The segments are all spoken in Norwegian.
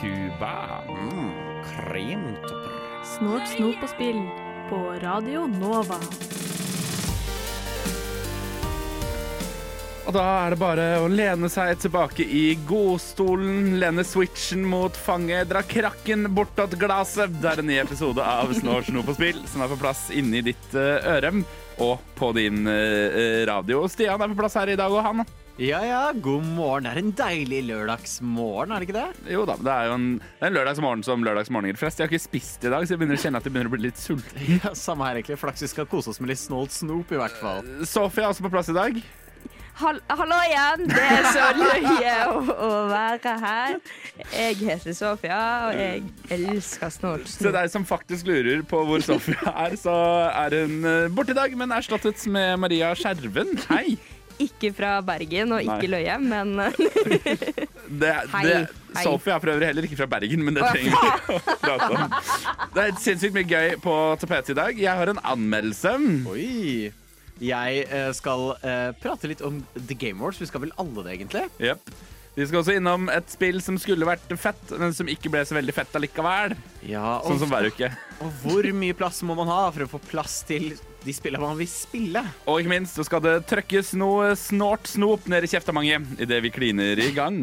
Cuba. Kremtopper. Snort, snop og spill på Radio Nova. Og da er det bare å lene seg tilbake i godstolen, lene switchen mot fanget, dra krakken bortåt glaset. Det er en ny episode av Snår snop og spill som er på plass inni ditt eh, øre og på din eh, radio. Stian er på plass her i dag, og han Ja ja, god morgen. Det er en deilig lørdagsmorgen, er det ikke det? Jo da, det er jo en, det er en lørdagsmorgen som lørdagsmorgener flest. Jeg har ikke spist i dag, så jeg begynner å kjenne at jeg begynner å bli litt sulten. Ja, Samme her, egentlig. Flaks vi skal kose oss med litt snålt snop, i hvert fall. Sofie er også på plass i dag. Hall Hallo igjen! Det er så løye å, å være her. Jeg heter Sofia, og jeg elsker snort Til deg som faktisk lurer på hvor Sofia er, så er hun eh, borte i dag, men erstattet med Maria Skjerven. Hei! Ikke fra Bergen og ikke Nei. Løye, men Det, Hei. det. Sofie er for øvrig heller ikke fra Bergen, men det trenger vi å prate om. Det er sinnssykt mye gøy på tapetet i dag. Jeg har en anmeldelse. Oi. Jeg eh, skal eh, prate litt om The Game Wars. Vi skal vel alle det, egentlig? Yep. Vi skal også innom et spill som skulle vært fett, men som ikke ble så veldig fett allikevel. Ja, og, Sånn som hver uke. og hvor mye plass må man ha for å få plass til de spillene man vil spille? Og ikke minst så skal det trøkkes noe snort snop ned i kjefta mange idet vi kliner i gang.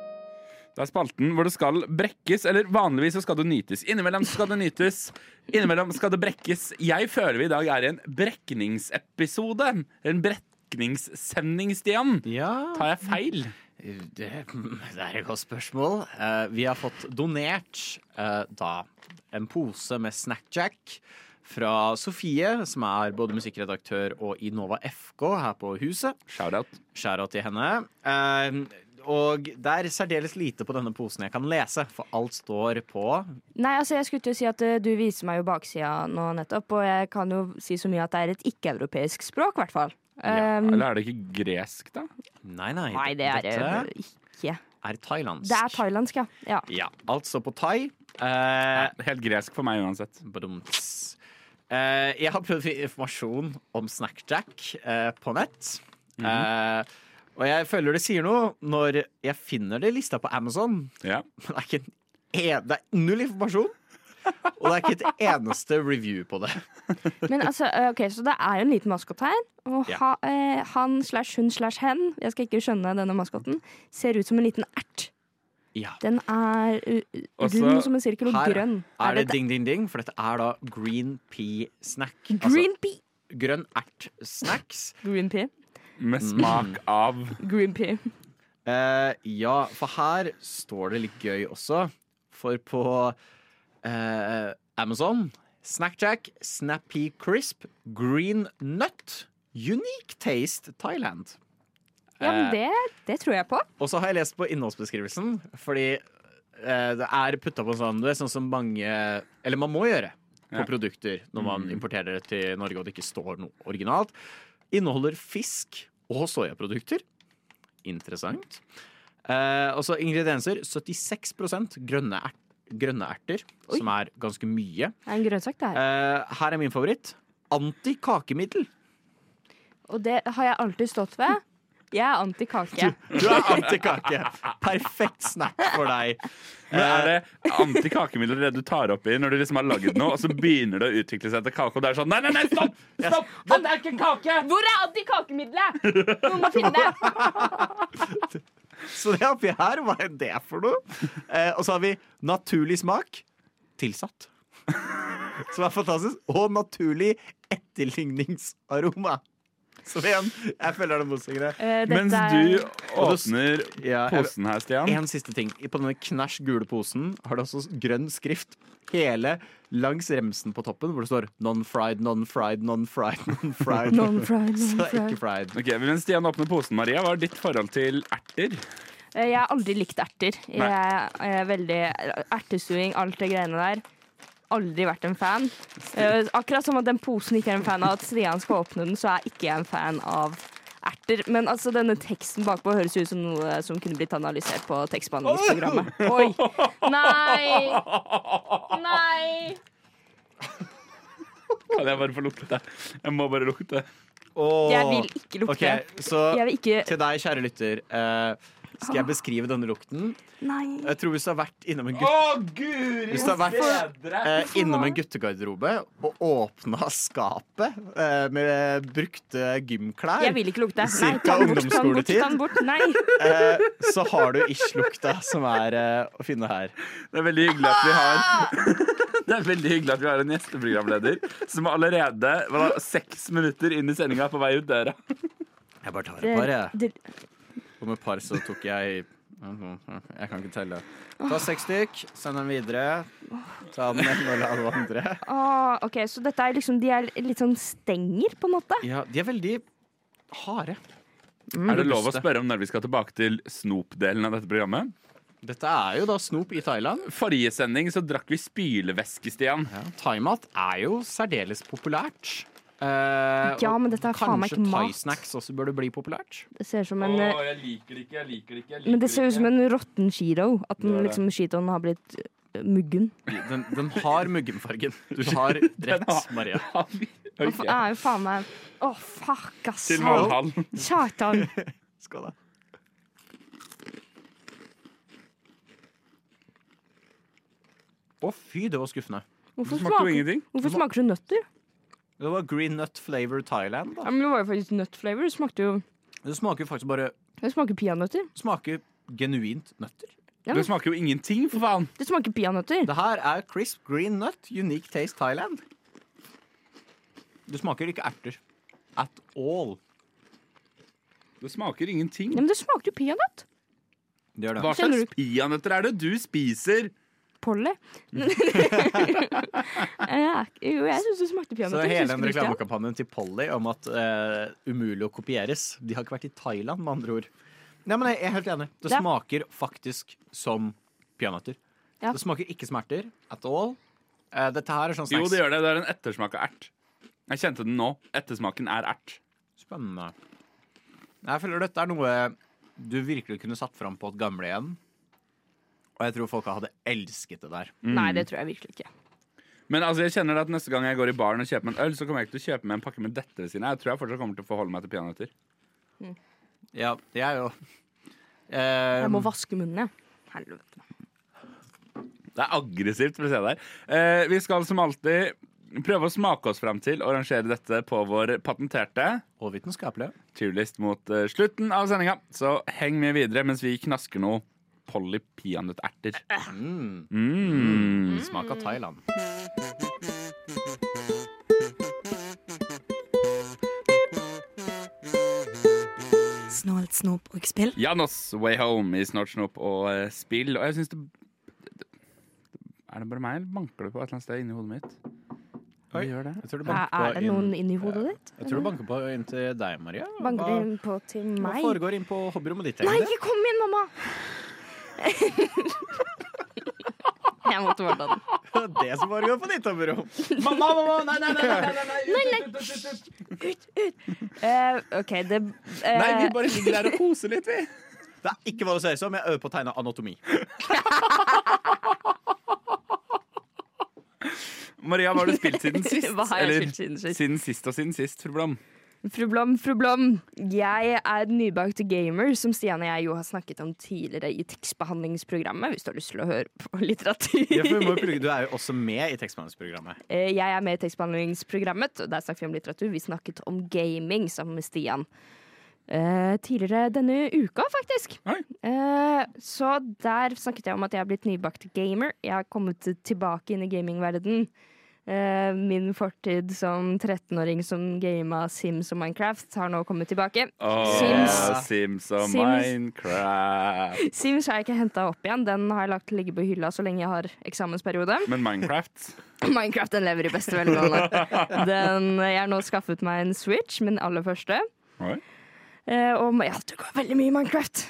Det er spalten hvor det skal brekkes, eller vanligvis så skal det nytes. Innimellom skal det nytes, innimellom skal det brekkes. Jeg føler vi i dag er i en brekningsepisode. En brekningssending, Stian. Ja Tar jeg feil? Det, det er et godt spørsmål. Uh, vi har fått donert uh, da en pose med Snackjack fra Sofie, som er både musikkredaktør og i Nova FK her på huset. Shout-out. Skjæra til henne. Eh, og det er særdeles lite på denne posen jeg kan lese, for alt står på Nei, altså jeg skulle til å si at eh, Du viser meg jo baksida nå nettopp, og jeg kan jo si så mye at det er et ikke-europeisk språk, i hvert fall. Ja, Um, Eller er det ikke gresk, da? Nei, nei. nei, det er det dette ikke. er thailandsk. Det er thailandsk, ja. ja. Ja, alt står på thai. Eh, Helt gresk for meg uansett. Badumts. Uh, jeg har prøvd informasjon om Snackjack uh, på nett. eh, og jeg føler det sier noe når jeg finner det i lista på Amazon. Ja. Men det er, ikke en, en, det er null informasjon. Og det er ikke et eneste review på det. Men altså, eh, ok, Så det er jo en liten maskot her. Og Ja. ha, eh, han slash hun slash hen, jeg skal ikke skjønne denne maskotten, ser ut som en liten ert. Ja. Den er rund som en sirkel og Her grønn. er det dette ding, ding, ding, for dette er da green pea snack. green pea? Altså grønn ert-snacks. Green pea. Med smak av Green pea. Eh, ja, for her står det litt gøy også. For på eh, Amazon Snackjack, Snappy Crisp, Green Nut, Unique Taste Thailand. Ja, men Eh, det, det tror jeg på. Og så har jeg lest på innholdsbeskrivelsen, fordi eh, det er putta på sånn Det er sånn som mange Eller man må gjøre på Ja. produkter når man importerer det til Norge og det ikke står noe originalt. Inneholder fisk og soyaprodukter. Interessant. Eh, og så ingredienser. 76 grønne, ert, grønne erter, Oi. som er ganske mye. Det er en grønnsak, det her. Eh, her er min favoritt. Antikakemiddel. Og det har jeg alltid stått ved. Jeg er anti-kake. Du er antikake. Perfekt snack for deg. Men Er det antikakemidler det du tar oppi når du liksom har lagd noe, og så begynner det å utvikle seg til kake, og det er sånn Nei, nei, nei, stopp! stopp! Den er ikke kake! Hvor er anti-kakemiddelet? Noen må finne det. Så det oppi her, hva er det for noe? Eh, og så har vi naturlig smak tilsatt. Som er fantastisk. Og naturlig etterligningsaroma. Som igjen, jeg føler det motsigende. Eh, Mens du er åpner Ja, jeg- posen her, Stian En siste ting. På denne knæsj gule posen har det også grønn skrift hele langs remsen på toppen, hvor det står non-fried, non-fried, non-fried, non-fried. Non-fried, Så non-fried. ikke fried. Ok, Mens Stian åpner posen, Maria, hva er ditt forhold til erter? Eh, Jeg har aldri likt erter. Jeg er veldig Ertestuing, alt det greiene der. Aldri vært en fan. Uh, Akkurat som at den posen ikke er en fan av at Stian skal åpne den, så er ikke jeg en fan av erter. Men altså, denne teksten bakpå høres ut som noe som kunne blitt analysert på tekstbehandlingsprogrammet. Oi! Nei! Nei! Kan jeg bare få lukte? Jeg må bare lukte. Oh. Jeg vil ikke lukte. Okay, så Jeg vil ikke til deg, kjære lytter, eh, skal jeg beskrive denne lukten. Nei. Jeg tror hvis du har vært innom en gutt... Hvis du har vært eh, innom en guttegarderobe og åpna skapet eh, med brukte gymklær, Jeg vil ikke lukte. Nei, ta den bort, ta den bort, ta den bort. Nei. eh, så har du ish-lukta som er eh, å finne her. Det er veldig hyggelig at vi har Det er veldig hyggelig at vi har en gjesteprogramleder som allerede var seks minutter inn i sendinga på vei ut døra. Jeg bare tar et par, jeg. Og med par så tok jeg Jeg kan ikke telle. Ta seks stykk, send dem videre. Ta den ene og la den andre. Ah, ok, Så dette er liksom, de er litt sånn stenger, på en måte? Ja, de er veldig harde. Er det lov å spørre om når vi skal tilbake til snop-delen av dette programmet? Dette er jo da snop i Thailand. Forrige sending så drakk vi spylevæske, Stian. Ja, Thaimat er jo særdeles populært. Eh, Ja, men dette er faen meg Kanskje ikke mat. thaisnacks også burde bli populært. Det ser ut som en eh, jeg liker det ikke, jeg liker det ikke. Jeg Men det ser ut som en råtten Cheeto. At den, liksom, Cheetoen har blitt eh, muggen. Den, den har muggenfargen. Du har rett, Maria. Det Ok. er jo faen meg Å, fuck, ass. Til Valhall. Satan. Skål, da. Å, fy, det var skuffende. Hvorfor Det smaker, smaker du nøtter? Det var green nut flavor Thailand. da. Ja, men Det var jo faktisk nut flavor. Det smakte jo Det smaker faktisk bare Det smaker peanøtter. smaker genuint nøtter. Ja. Det smaker jo ingenting, for faen. Det smaker peanøtter. Det her er crisp green nut, unique taste Thailand. Det smaker ikke erter. At all. Det smaker ingenting. Ja, men det smakte jo peanøtt. Det gjør det. Hva Kjenner slags peanøtter er det du spiser? Polly. ja, jo, jeg syns det smakte Så peanøtter. hele Syns den du, reklamekampanjen til Polly om at uh, umulig å kopieres De har ikke vært i Thailand, med andre ord. Nei, men Jeg er helt enig. Det Ja. smaker faktisk som peanøtter. Ja. Det smaker ikke smerter at all. Uh, dette her er sånn Jo, det gjør det. Det er en ettersmak av ert. Jeg kjente den nå. Ettersmaken er ert. Spennende. Jeg føler dette er noe du virkelig kunne satt fram på et gamlehjem. Og jeg tror folk hadde elsket det der. Nei, det tror jeg virkelig ikke. Men altså, jeg kjenner at neste gang jeg går i baren og kjøper meg en øl, så kommer jeg ikke til å kjøpe meg en pakke med dette ved siden av. Jeg tror jeg fortsatt kommer til å forholde meg til peanøtter. Ja, jeg jo eh, Jeg må vaske munnen, jeg. Helvete. Det er aggressivt, for å se det her. Eh, vi skal som alltid prøve å smake oss fram til og rangere dette på vår patenterte Og vitenskapelige turlist mot uh, slutten av sendinga. Så heng med videre mens vi knasker noe Polly peanøtterter. Mm. Mm. Smak av Thailand. Snålt snop og spill. Janos Way Home i Snålt Snop og eh, spill. Og jeg syns det Er det bare meg, eller banker det på et eller annet sted inni hodet mitt? Oi. Det gjør det. Jeg tror det Er, banker er det på noen inn, inni hodet ditt? Jeg tror det banker på inn til deg, Maria. Banker Hva, det inn på til hva meg? foregår inn på hobbyrommet ditt? Nei, egentlig? ikke kom inn, mamma! Jeg måtte bare ta den. Det er som foregår på ditt tommerom. Mamma, mamma, nei, nei, nei, nei, nei, nei, ut, ut, ut, ut. Eh, OK, det uh, Nei, vi bare ligger der og koser litt, vi. Det er ikke hva det ser ut som. Jeg øver på å tegne anatomi. Maria, hva har du spilt siden sist? Hva har jeg Eller spilt siden sist? siden sist og siden sist, fru Blom? Fru Blom, fru Blom. Jeg er nybakt gamer, som Stian og jeg jo har snakket om tidligere i tekstbehandlingsprogrammet, hvis du har lyst til å høre på litteratur. Ja, Du er jo også med i tekstbehandlingsprogrammet. Eh, Jeg er med i tekstbehandlingsprogrammet, og der snakker vi om litteratur. Vi snakket om gaming sammen med Stian. Eh, tidligere denne uka, faktisk. Eh, så der snakket jeg om at jeg er blitt nybakt gamer. Jeg har kommet tilbake inn i gamingverden. Eh, min fortid som 13-åring som gama Sims og Minecraft har nå kommet tilbake. Åh, Sims. Sims og Sims. Minecraft. Sims har jeg ikke henta opp igjen. Den har jeg lagt ligge på hylla så lenge jeg har eksamensperiode. Men Minecraft Minecraft den lever i beste velgående. Den, jeg har nå skaffet meg en Switch, min aller første. Oi. Eh, og ja, det går veldig mye i Minecraft.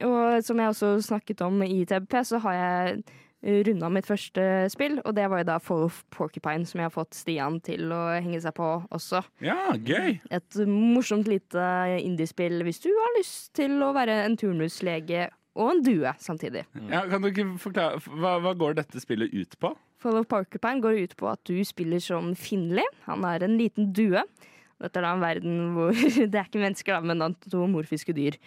og som jeg også snakket om i TBP, så har jeg runda mitt første spill, og det var jo da Fall of Porcupine, som jeg har fått Stian til å henge seg på også. Ja, gøy. Et morsomt lite indiespill hvis du har lyst til å være en turnuslege og en due samtidig. Ja, kan du ikke forklare, hva, hva går dette spillet ut på? Fall of Porcupine går ut på at du spiller som Finley. Han er en liten due. Dette er da en verden hvor det er ikke mennesker, da, men antomorfiske dyr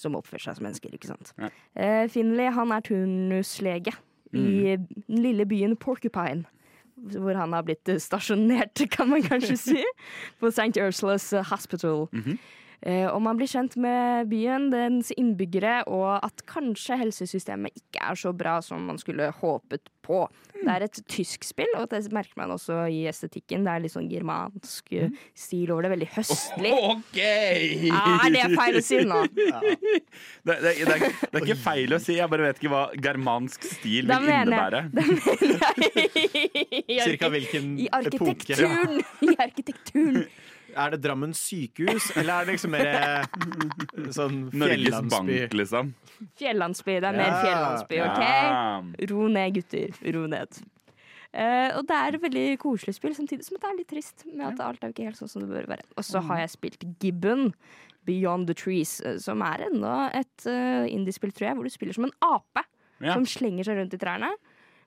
som oppfører seg som mennesker. ikke sant? Ja. Eh, Finley han er turnuslege i den lille byen Porcupine. Hvor han har blitt stasjonert, kan man kanskje si. På St. Ursulas Hospital. Eh, og man blir kjent med byen, dens innbyggere, og at kanskje helsesystemet ikke er så bra som man skulle håpet på. Det er et tysk spill, og det merker man også i estetikken. Det er litt sånn germansk eh, stil over det. Veldig høstlig. OK! det er det feil å si nå? Det, det, det, er, det er ikke feil å si, jeg bare vet ikke hva germansk stil Da vil mener innebære. jeg I Cirka arki- hvilken I epoke? arkitekturen! I arkitekturen. Er det Drammen sykehus, eller er det liksom mer eh, sånn Norges? Bank, liksom. Fjellandsby. Det er mer Ja. fjellandsby, OK? Ro ned, gutter. Ro ned. Uh, og det er et veldig koselig spill, samtidig som det er litt trist med at alt er ikke helt sånn som det bør være. Og så har jeg spilt Gibbon, Beyond the Trees, eh, som er enda et uh, indiespill, tror jeg, hvor du spiller som en ape Ja. som slenger seg rundt i trærne.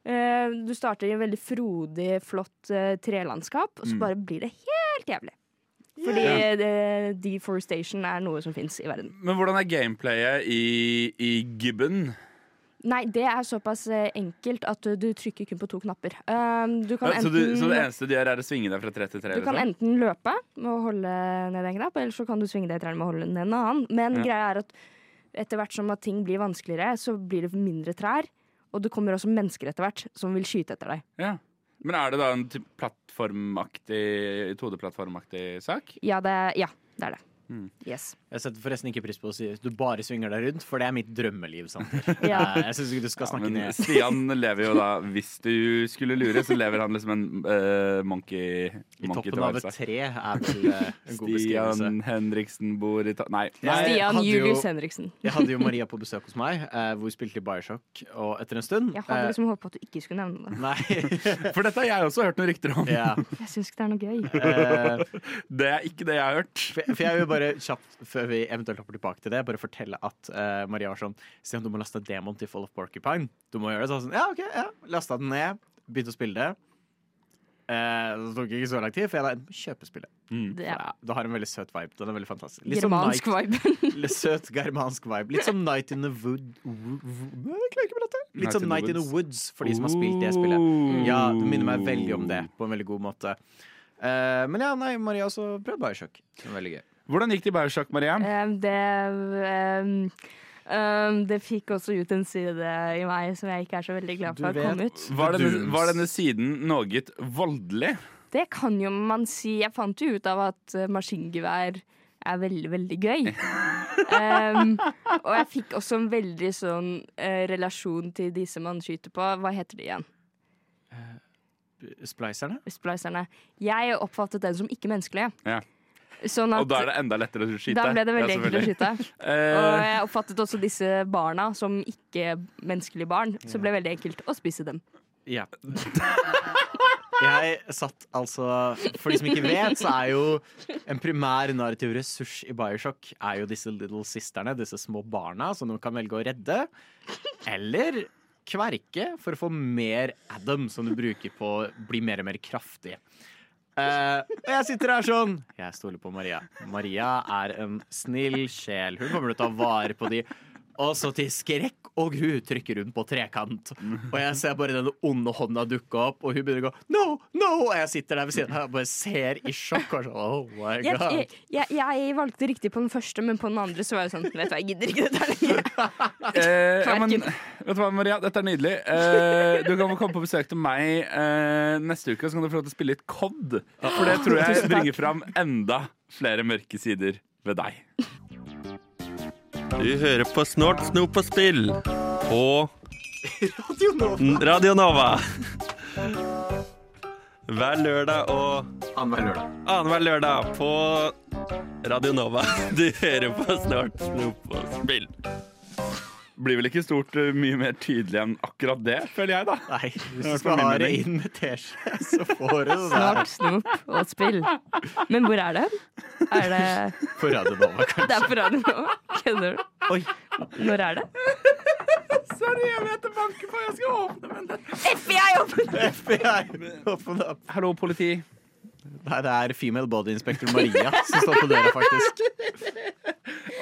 Uh, du starter i en veldig frodig, flott uh, trelandskap, og så bare blir det helt jævlig. Fordi eh, deforestation er noe som fins i verden. Men hvordan er gameplayet i, i Gibbon? Nei, det er såpass eh, enkelt at du, du trykker kun på to knapper. Um, du kan Ja, så, du, så det eneste de gjør, er å svinge deg fra tre til tre? Du kan Liksom? enten løpe med å holde ned en knapp, eller så kan du svinge deg i trærne med å holde ned en annen. Men Ja. greia er at etter hvert som at ting blir vanskeligere, så blir det mindre trær. Og det kommer også mennesker etter hvert som vil skyte etter deg. Ja. Men er det da en plattformaktig 2D-plattformaktig sak? Ja, det, ja, det er det. Mm. Yes. Jeg setter forresten ikke pris på å si du bare svinger deg rundt, for det er mitt drømmeliv. Ja. Jeg synes ikke du skal snakke ja, ned Stian lever jo da, hvis du skulle lure, så lever han liksom en uh, monkey, I monkey toppen av et tre er vel eh, en god beskrivelse. Stian Henriksen bor i ta... Nei. Nei. Stian Julius Henriksen. Jeg hadde jo Maria på besøk hos meg, uh, hvor vi spilte i Bioshock, og etter en stund Jeg hadde liksom liksom håpet at du ikke skulle nevne det. Nei. For dette har jeg også hørt noen rykter om. Yeah. Jeg syns ikke det er noe gøy. Eh, Det er ikke det jeg har hørt. for, for jeg vil bare kjapt, før vi eventuelt hopper tilbake til det, bare fortelle at uh, Maria var sånn Stian, du må laste demon til Fall of Porcupine. Du må gjøre det. Så sånn, ja, ok, ja. Lasta den ned, begynte å spille det. Uh, det tok ikke så lang tid, for jeg da kjøpe spillet. Mm. Det Ja. Det har en veldig søt vibe. Den er veldig fantastisk. Litt germansk Night, vibe. litt søt germansk vibe. Litt som Night in the Wood wo- wo- Jeg klarer ikke å prate. Litt som Night in the Woods, for de som har spilt det spillet. Ja, det minner meg veldig om det, på en veldig god måte. Uh, men ja, nei, Maria også prøvde Bioshock. Det veldig gøy. Hvordan gikk det i Bioshock, Maria? Um, det um, Det fikk også ut en side i meg som jeg ikke er så veldig glad for at kom ut. Var denne, var denne siden noe voldelig? Det kan jo man si. Jeg fant jo ut av at uh, maskingevær er veldig, veldig gøy. Um, og jeg fikk også en veldig sånn uh, relasjon til disse man skyter på. Hva heter de igjen? Splicerne? Splicerne. Jeg oppfattet den som ikke-menneskelige. Ja. Sånn at Og da er det enda lettere å skyte. da ble det veldig Ja, enkelt å skyte. Og Eh, jeg oppfattet også disse barna som ikke-menneskelige barn. Så det ble veldig enkelt å spise dem. Ja. Jeg satt altså For de som ikke vet, så er jo en primær narrativ ressurs i Bioshock er jo disse little sisterne, disse små barna, som du kan velge å redde. Eller kverke for å få mer Adam, som du bruker på å bli mer og mer kraftig. Eh, og jeg sitter her sånn Jeg stoler på Maria. Maria er en snill sjel. Hun kommer til å ta vare på de. Og så til skrekk og gru trykker hun på trekant. Og jeg ser bare den onde hånda dukke opp, og hun begynner å gå no, no! Og jeg sitter der ved siden av og bare ser i sjokk. Og så, oh my Jeg, god jeg, jeg, jeg valgte riktig på den første, men på den andre så var jeg sånn Vet du hva, jeg gidder ikke dette lenger. eh, ja, men, vet du hva, Maria? Dette er nydelig. Eh, du kan få komme på besøk til meg eh, neste uke, så kan du få lov til å spille litt COD. For det tror jeg bringer fram enda flere mørke sider ved deg. Du hører på Snort, snop og spill på Radio Radio Nova. Hver lørdag og Annenhver lørdag. annenhver lørdag på Radio Nova. Du hører på Snort, snop og spill. Blir vel ikke stort eh, mye mer tydelig enn akkurat det, føler jeg, da. Nei, hvis du skal ha det inn med teskje, så får du det der Snart snop og spill. Men hvor er det? Er det på Radionova, kanskje. Det er på radio? Kødder du? Oi. Når er det? Sorry, jeg vet det banker på, jeg skal åpne, men det FBI opp! FBI, open opp. Hallo, politi. Nei, det er Female Body Inspector Maria som står på døra, faktisk.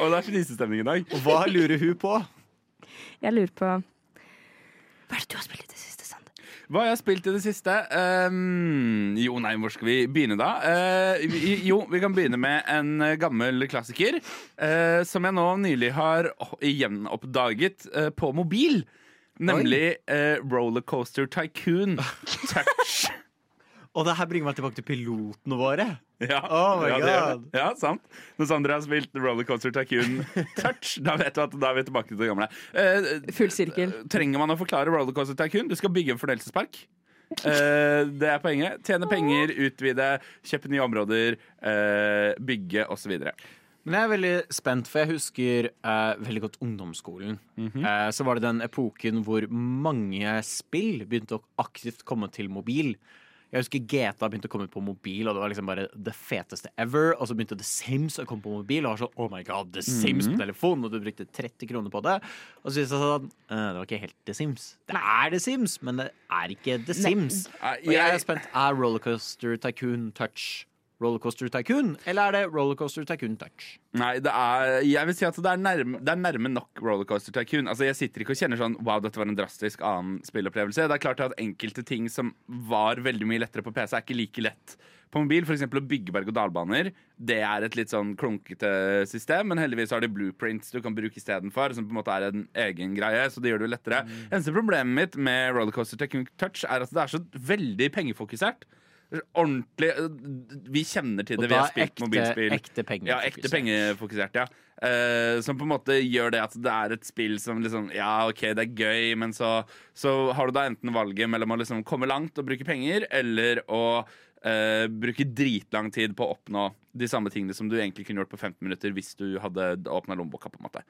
Og det er fnisestemning i dag. Og hva lurer hun på? Jeg lurer på Hva er det du har spilt i det siste, Sander? Hva jeg har spilt i det siste? Um, jo, nei, hvor skal vi begynne da? Uh, jo, vi kan begynne med en gammel klassiker. uh, som jeg nå nylig har gjenoppdaget uh, på mobil. Nemlig uh, Rollercoaster Tycoon Touch. Og det her bringer meg tilbake til pilotene våre. Ja, Oh my ja, det det. ja, sant. Når Sandra har spilt Rollercoaster Tycoon Touch, da vet du at da er vi tilbake til det gamle. Uh, Full sirkel. trenger man å forklare Rollercoaster Tycoon? Du skal bygge en fornøyelsespark. Uh, det er poenget. Tjene penger, utvide, kjøpe nye områder, uh, bygge osv. Men jeg er veldig spent, for jeg husker eh, veldig godt ungdomsskolen. eh, så var det den epoken hvor mange spill begynte å aktivt komme til mobil. Jeg husker GTA begynte å komme ut på mobil, og det var liksom bare det feteste ever. Og så begynte The Sims å komme på mobil, og var sånn, oh my god, The Sims på telefon, og du brukte 30 kroner på det. Og så syntes jeg sånn, eh, det var ikke helt The Sims. Det er The Sims, men det er ikke The Sims. Nei, Og jeg er spent, er Rollercoaster Tycoon Touch Rollercoaster Tycoon, eller er det Rollercoaster Tycoon Touch? Nei, det er, jeg vil si at det er, nærme, det er nærme nok Rollercoaster Tycoon. Altså, jeg sitter ikke og kjenner sånn Wow, dette var en drastisk annen spillopplevelse. Det er klart at enkelte ting som var veldig mye lettere på PC, er ikke like lett på mobil. Eksempel å bygge berg-og-dal-baner. Det er et litt sånn klunkete system, men heldigvis har de blueprints du kan bruke istedenfor, som på en måte er en egen greie, så det gjør det jo lettere. Eneste problemet mitt med Rollercoaster Tycoon Touch er at det er så veldig pengefokusert. Ordentlig Vi kjenner til det, vi har spilt ekte, mobilspill. ekte penger. Ja, ekte pengefokusert, ja. Uh, som på en måte gjør det at det er et spill som liksom Ja, OK, det er gøy, men så, så har du da enten valget mellom å liksom komme langt og bruke penger, eller å uh, bruke dritlang tid på å oppnå de samme tingene som du egentlig kunne gjort på 15 minutter hvis du hadde åpna lommeboka. på en måte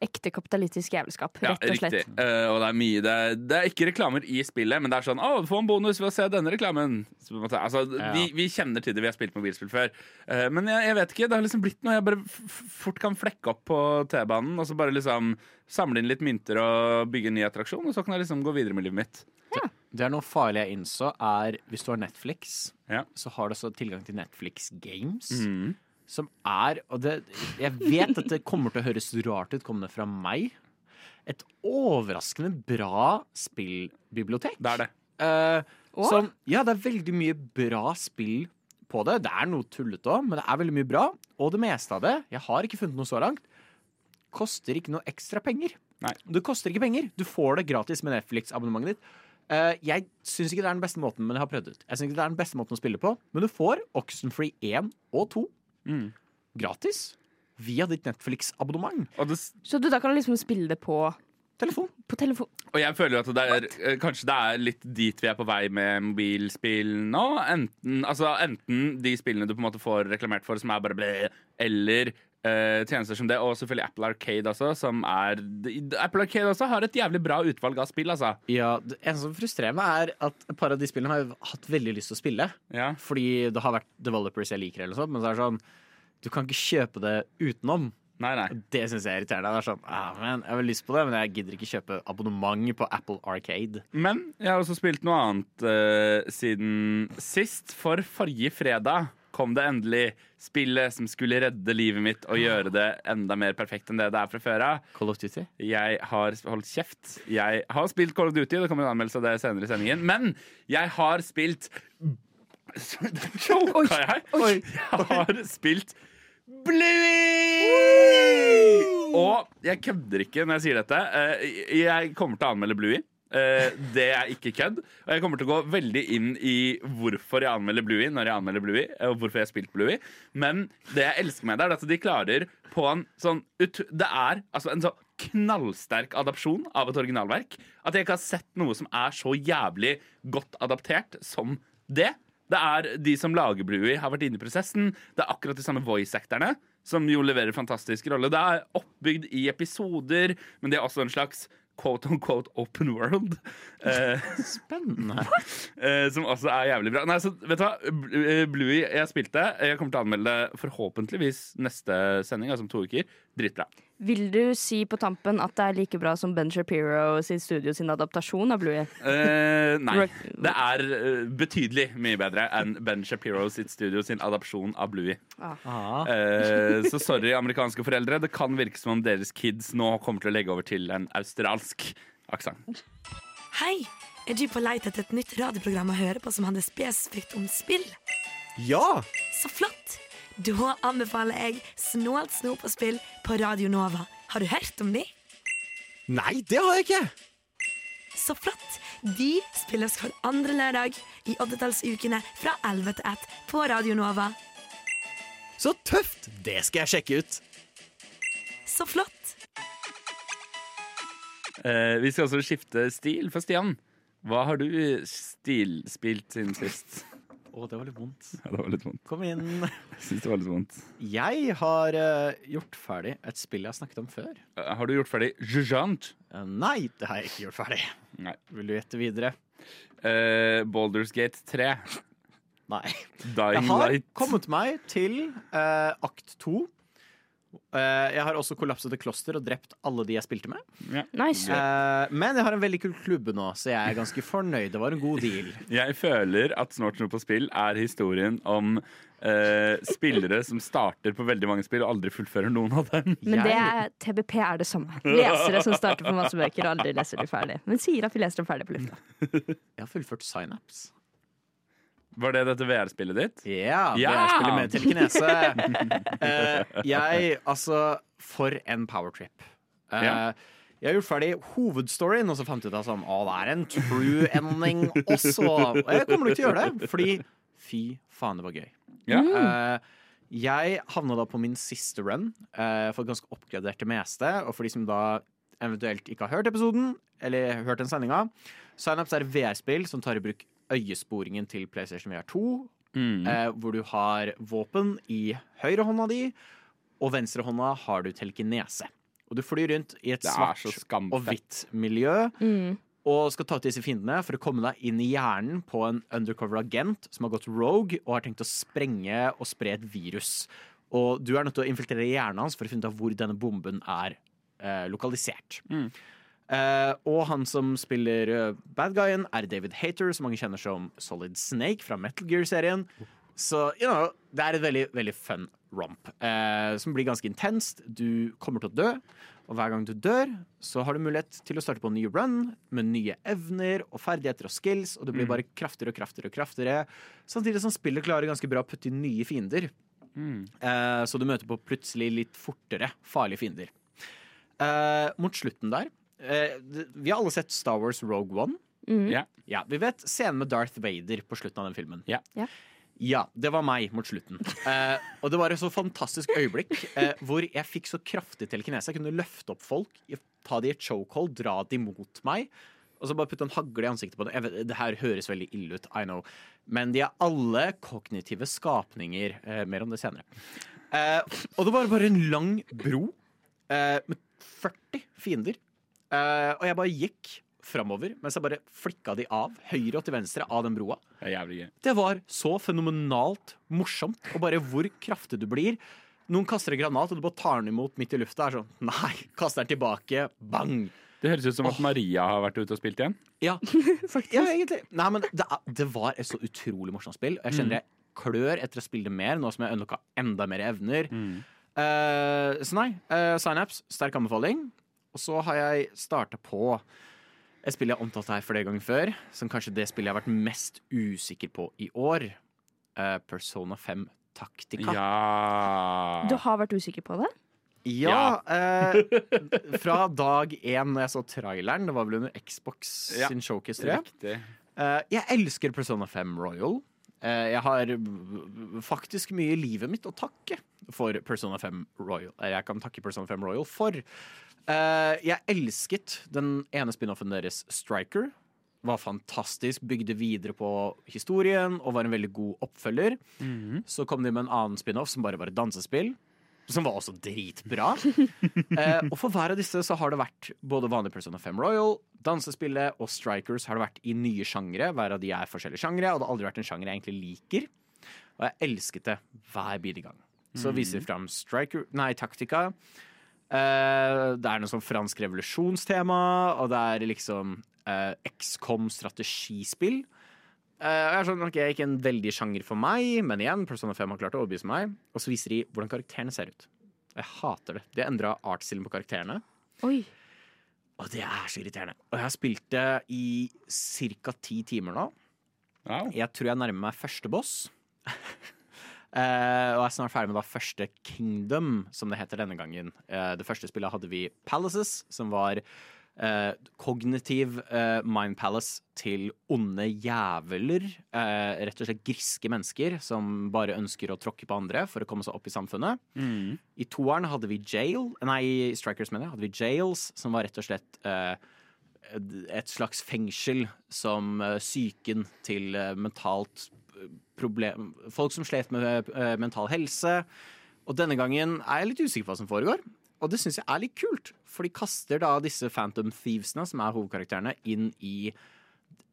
Ekte kapitalistisk jævelskap, rett og slett. Riktig. uh, og det er mye det er, det er ikke reklamer i spillet, men det er sånn 'Å, få en bonus ved å se denne reklamen'. Så, altså, Ja. vi, vi kjenner til det, vi har spilt mobilspill før. Uh, men jeg, jeg vet ikke, det har liksom blitt noe jeg bare fort kan flekke opp på T-banen. Og så bare liksom samle inn litt mynter og bygge en ny attraksjon, og så kan jeg liksom gå videre med livet mitt. Det er noe farlig jeg innså, er hvis du har Netflix, Ja. så har du også tilgang til Netflix Games. Mm. Som er Og det, jeg vet at det kommer til å høres rart ut kommende fra meg. Et overraskende bra spillbibliotek. Det er det. Eh, som, ja, det er veldig mye bra spill på det. Det er noe tullete òg, men det er veldig mye bra. Og det meste av det, jeg har ikke funnet noe så langt, koster ikke noe ekstra penger. Nei. Det koster ikke penger. Du får det gratis med Netflix-abonnementet ditt. Uh, jeg syns ikke det er den beste måten, men jeg har prøvd ut. Jeg synes ikke det er den beste måten å spille på, men du får Oxenfree 1 og 2 Mm. gratis via ditt Netflix-abonnement. Så du da kan liksom spille det på, Telefon. på telefon? og jeg føler at det er, eh, kanskje det er litt dit vi er på vei med mobilspill nå. Enten, altså, enten de spillene du på en måte får reklamert for, som er bare ble, eller eh, tjenester som det, og selvfølgelig Apple Arcade også, som er Apple Arcade også har et jævlig bra utvalg av spill, altså. Ja, det eneste som frustrerer meg, er at et par av de spillene har jeg hatt veldig lyst til å spille. Ja. Fordi det har vært developers jeg liker, eller sånt, men så er det sånn Du kan ikke kjøpe det utenom. Nei, nei. Det syns jeg er irriterende. Det er sånn, ah, man, Jeg har lyst på det, men jeg gidder ikke kjøpe abonnement på Apple Arcade. Men jeg har også spilt noe annet uh, siden sist. For forrige fredag kom det endelig spillet som skulle redde livet mitt og gjøre det enda mer perfekt enn det det er fra før av. Call of Duty. Jeg har holdt kjeft. Jeg har spilt Call of Duty, det kommer en anmeldelse av det senere i sendingen. Men jeg har spilt Choka jeg? Jeg har spilt Bluey! Og jeg kødder ikke når jeg sier dette. Eh, Jeg kommer til å anmelde Bluey. Eh, Det er ikke kødd. Og jeg kommer til å gå veldig inn i hvorfor jeg anmelder Bluey når jeg anmelder Bluey. Og hvorfor jeg har spilt Bluey. Men det jeg elsker med det, er at de klarer på en sånn ut Det er altså en så knallsterk adopsjon av et originalverk at jeg ikke har sett noe som er så jævlig godt adaptert som det. Det er De som lager Bluey, har vært inne i prosessen. Det er akkurat de samme voice-acterne. som jo leverer fantastisk rolle. Det er oppbygd i episoder, men det er også en slags quote on quote open world. Eh, Spennende. eh, som også er jævlig bra. Nei, så, vet du hva? Eh, Bluey jeg spilte, jeg kommer til å anmelde det forhåpentligvis neste sending, altså om to uker. Dritbra. Vil du si på tampen at det er like bra som Ben Shapiro sin studio sin adaptasjon av Bluey? Uh, nei. Det er eh, betydelig mye bedre enn Ben Shapiro sitt studio sin adopsjon av Bluey. Ah. Uh, så sorry, amerikanske foreldre. Det kan virke som om deres kids nå kommer til å legge over til en australsk aksent. Hei! Er du på leit etter et nytt radioprogram å høre på som handler spesifikt om spill? Ja! Så flott! Da anbefaler jeg Snålt snop og spill på Radio Nova. Har du hørt om de? Nei, det har jeg ikke! Så flott! De spilles hver andre lørdag i oddetallsukene fra 11 til 1 på Radio Nova. Så tøft! Det skal jeg sjekke ut. Så flott! Eh, vi skal også skifte stil for Stian. Hva har du stilspilt siden sist? Å, det var litt vondt. Ja, det var litt vondt. Kom inn. Jeg syns det var litt vondt. Jeg har eh, gjort ferdig et spill jeg har snakket om før. Eh, Har du gjort ferdig Jujant? Eh, nei, det har jeg ikke gjort ferdig. Nei. Vil du gjette videre? Uh, Baldur's Gate 3. Nei. Jeg har Light. kommet meg til eh, akt to. Eh, jeg har også kollapset et kloster og drept alle de jeg spilte med. Nice. Eh, men jeg har en veldig kul klubbe nå, så jeg er ganske fornøyd. Det var en god deal. Jeg føler at Snort noe på spill er historien om Uh, spillere som starter på veldig mange spill og aldri fullfører noen av dem. Men det er, TBP er det samme. Lesere som starter på masse bøker og aldri leser de ferdig. Men sier at vi leser dem ferdig på lufta. Jeg har fullført Synapse. Var det dette VR-spillet ditt? Ja, Ja! VR-spillet med telekinese. uh, jeg, altså For en powertrip. Uh, Ja. Jeg har gjort ferdig hovedstoryen, og så fant jeg ut at sånn, å, det er en true ending også. Og jeg kommer nok til å gjøre det, fordi fy faen, det var gøy. Ja. Uh, jeg havna da på min siste run, uh, for ganske oppgradert det meste. Og for de som da eventuelt ikke har hørt episoden, eller hørt den sendinga, Signups er VR-spill som tar i bruk øyesporingen til PlayStation VR 2, Mm. eh, hvor du har våpen i høyrehånda di, og venstrehånda har du telekinese. Og du flyr rundt i et svart og hvitt miljø Mm. og skal ta ut disse fiendene for å komme deg inn i hjernen på en undercover agent som har gått rogue og har tenkt å sprenge og spre et virus. Og du er nødt til å infiltrere hjernen hans for å finne ut av hvor denne bomben er eh, lokalisert. Mm. Eh, og han som spiller eh, bad guyen, er David Hater, som mange kjenner som Solid Snake fra Metal Gear-serien. Så you know, det er et veldig, veldig fun romp, eh, som blir ganske intenst. Du kommer til å dø, og hver gang du dør, så har du mulighet til å starte på en ny run med nye evner og ferdigheter og skills, og du blir bare kraftigere og kraftigere og kraftigere. Samtidig som spillet klarer ganske bra å putte inn nye fiender. Mm. Eh, så du møter på plutselig litt fortere farlige fiender. Eh, mot slutten der Vi har alle sett Star Wars Rogue One. Mm. Ja. Ja, Vi vet scenen med Darth Vader på slutten av den filmen. Ja. Ja. Ja, det var meg mot slutten. Eh, og det var et så fantastisk øyeblikk eh, hvor jeg fikk så kraftig telekinese. Jeg kunne løfte opp folk, ta de i et chokehold, dra de mot meg. Og så bare putte en hagle i ansiktet på dem. Vet, det her høres veldig ille ut, I know. Men de er alle kognitive skapninger. Eh, mer om det senere. Eh, og det var bare en lang bro eh, med 40 fiender. Eh, og jeg bare gikk framover mens jeg bare flikka de av, høyre og til venstre, av den broa. Det. Det var så fenomenalt morsomt, og bare hvor kraftig du blir. Noen kaster en granat, og du bare tar den imot midt i lufta. Er sånn, Nei, kaster den tilbake. Bang. Det høres ut som at Maria har vært ute og spilt igjen. Ja, ja egentlig. Nei, men det, det var et så utrolig morsomt spill. Og jeg kjenner jeg klør etter å spille det mer, nå som jeg unlocka enda mer evner. Eh, så nei, uh, Synapse, sterk anbefaling. Og så har jeg starta på et spill jeg har omtalt her flere ganger før, som kanskje det spillet jeg har vært mest usikker på i år. Eh, Persona 5 Taktika. Ja. Du har vært usikker på det? Ja, eh, fra dag én når jeg så traileren, det var vel under Xbox Ja. sin showcase, tror jeg. Eh, jeg elsker Persona 5 Royal. Eh, jeg har faktisk mye i livet mitt å takke for Persona 5 Royal. Jeg kan takke Persona 5 Royal for. Eh, jeg elsket den ene spin-offen deres, Striker. Var fantastisk, bygde videre på historien og var en veldig god oppfølger. Så kom de med en annen spin-off som bare var et dansespill. som var også dritbra. uh, og for hver av disse så har det vært både vanlig Persona 5 Royal, dansespillet og Strikers har det vært i nye sjangre. Hver av de er forskjellige sjangre, og det har aldri vært en sjanger jeg egentlig liker. Og jeg elsket det hver bidige gang. Så viser de fram Striker Nei, Taktika. Eh, det er noe sånn fransk revolusjonstema, og det er liksom uh, XCOM strategispill. Uh, og jeg er sånn, ok, Ikke en veldig sjanger for meg, men igjen, Persona 5 har klart å overbevise meg. Og så viser de hvordan karakterene ser ut. Jeg hater det. De har endra artstilen på karakterene. Oi. Og det er så irriterende. Og jeg har spilt det i ca. ti timer nå. Wow. Jeg tror jeg nærmer meg første boss. Eh, og jeg er snart ferdig med da første Kingdom, som det heter denne gangen. Uh, det første spillet hadde vi Palaces, som var eh, kognitiv mind palace til onde jævler. Rett og slett griske mennesker som bare ønsker å tråkke på andre for å komme seg opp i samfunnet. Mm. I toeren hadde vi jail Nei, Strikers mener jeg, hadde vi jails, som var rett og slett et slags fengsel som psyken til mentalt problem Folk som slet med eh, mental helse. Og denne gangen er jeg litt usikker på hva som foregår. Og det syns jeg er litt kult, for de kaster da disse Phantom Thievesene, som er hovedkarakterene, inn i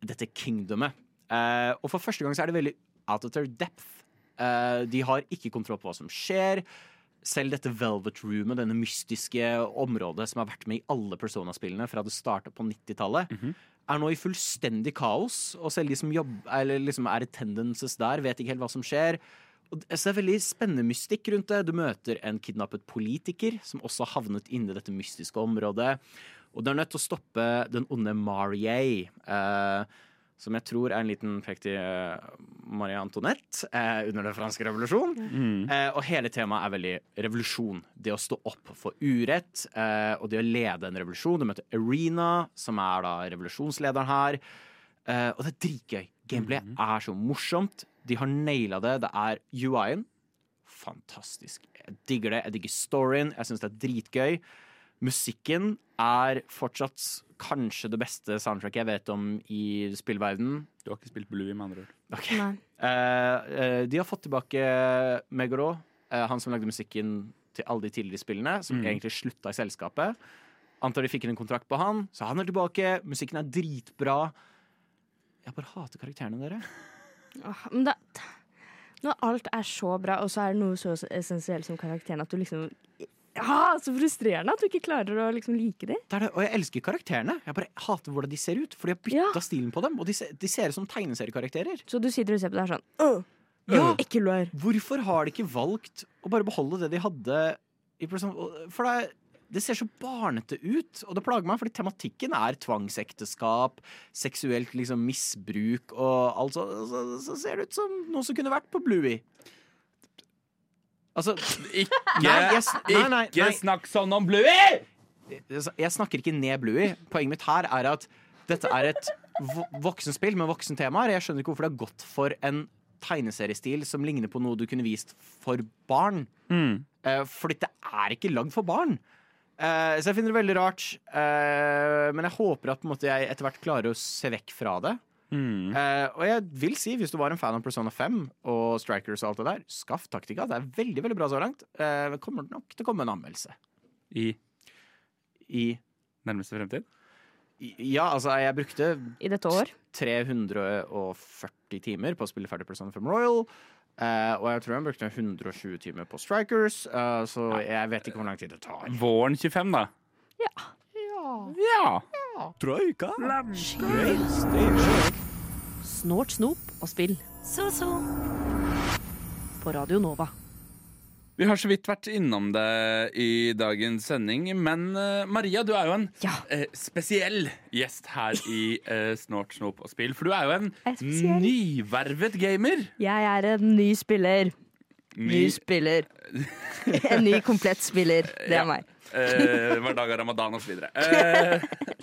dette kingdomet. Eh, og for første gang så er det veldig out of their depth. Eh, de har ikke kontroll på hva som skjer. Selv dette Velvet Roomet, denne mystiske området som har vært med i alle Persona-spillene fra det starta på 90-tallet, er nå i fullstendig kaos. Og selv de som jobber, liksom er attendances der, vet ikke helt hva som skjer. Og det er veldig spennende mystikk rundt det. Du møter en kidnappet politiker som også har havnet inni dette mystiske området. Og du er nødt til å stoppe den onde Marier, eh, som jeg tror er en liten pek til eh, Marie Antoinette eh, under den franske revolusjon. Eh, og hele temaet er veldig revolusjon. Det å stå opp for urett eh, og det å lede en revolusjon. Du møter Arena, som er da revolusjonslederen her. Eh, og det er dritgøy. Gameplayet er så morsomt. De har naila det. Det er UI-en. Fantastisk. Jeg digger det. Jeg digger storyen. Jeg syns det er dritgøy. Musikken er fortsatt kanskje det beste soundtracket jeg vet om i spillverden. Du har ikke spilt Bluey, med andre ord. Okay. Uh, Eh, eh, de har fått tilbake Meguro, uh, han som lagde musikken til alle de tidligere spillene, som egentlig slutta i selskapet. Antar de fikk inn en kontrakt på han, så han er tilbake. Musikken er dritbra. Jeg bare hater karakterene dere. Oh, Men da, når alt er så bra, og så er det noe så essensielt som karakteren, at du liksom ja, Så frustrerende at du ikke klarer å liksom like dem. Det det. Og jeg elsker karakterene. Jeg bare hater hvordan de ser ut, for de har bytta Ja. stilen på dem. Og de ser, de ser ut som tegneseriekarakterer. Så du sitter og ser på det her sånn øh, Ja. Ikke lør. Hvorfor har de ikke valgt å bare beholde det de hadde For det, det ser så barnete ut, og det plager meg, fordi tematikken er tvangsekteskap, seksuelt liksom misbruk og alt sånt. så, så ser det ut som noe som kunne vært på Bluey. Altså, Ikke, Nei, jeg nei, nei, ikke snakk sånn om Bluey! jeg snakker ikke ned Bluey. Poenget mitt her er at dette er et vo- voksenspill med voksentemaer. Jeg skjønner ikke hvorfor det har gått for en tegneseriestil som ligner på noe du kunne vist for barn. Eh, fordi det er ikke lagd for barn. Eh, så jeg finner det veldig rart. Eh, men jeg håper at måte, jeg etter hvert klarer å se vekk fra det. Eh, og jeg vil si, hvis du var en fan av Persona 5 og Strikers og alt det der, skaff Taktika. Det er veldig veldig bra så langt. Kommer det kommer nok til å komme en anmeldelse. I I, nærmeste fremtid? i Ja, altså, jeg brukte I dette år. 340 timer på å spille ferdig Persona 5 Royal. Uh, og jeg tror jeg brukte 120 timer på Strikers, eh, så jeg vet ikke hvor lang tid det tar. Våren 25, da. Ja. Ja. Troika. Snort, snop og spill Så, så. på Radio Nova. Vi har så vidt vært innom det i dagens sending, men uh, Maria, du er jo en Ja. uh, spesiell gjest her i uh, Snort, snop og spill. For du er jo en er spesiell. nyvervet gamer. Jeg er en ny spiller. Ny Ny, spiller. En ny komplett spiller. Det Ja. er meg. Eh, hver dag av ramadan osv. Eh,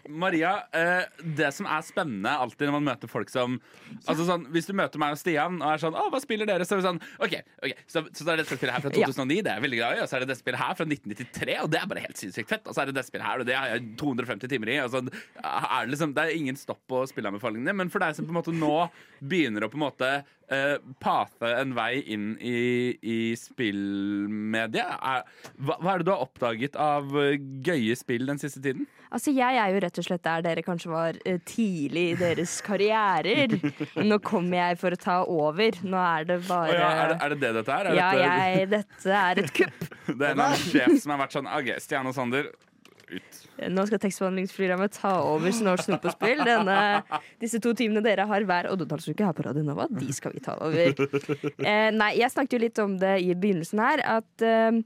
Maria, eh, det som er spennende alltid når man møter folk som Altså sånn, Hvis du møter meg og Stian og er sånn 'Å, hva spiller dere?' Så er vi sånn OK, ok, så, så er det dette spillet her fra Ja. 2009, det er jeg veldig glad i. Og så er det det spillet her fra 1993, og det er bare helt sinnssykt fett. Og så er det det spillet her, og det har jeg 250 timer i. Og så er det liksom Det er ingen stopp på spilleanbefalingene, men for deg som på en måte nå begynner å på en måte uh, pathe en vei inn i, i spillmediet. Hva, hva er det du har oppdaget av eh, gøye spill den siste tiden? Altså, Jeg er jo rett og slett der dere kanskje var eh, tidlig i deres karrierer. Nå kommer jeg for å ta over. Nå er det bare bare ja, er, det, er det det dette er? er Ja, dette, jeg, dette er et kupp. Det er en sjef som har vært sånn OK, Stian og Sander, ut. Nå skal tekstbehandlingsprogrammet ta over Snort snupp og spill. Denne, disse to timene dere har hver oddetallsuke her på Radio Nova, de skal vi ta over. Eh, nei, jeg snakket jo litt om det i begynnelsen her, at eh,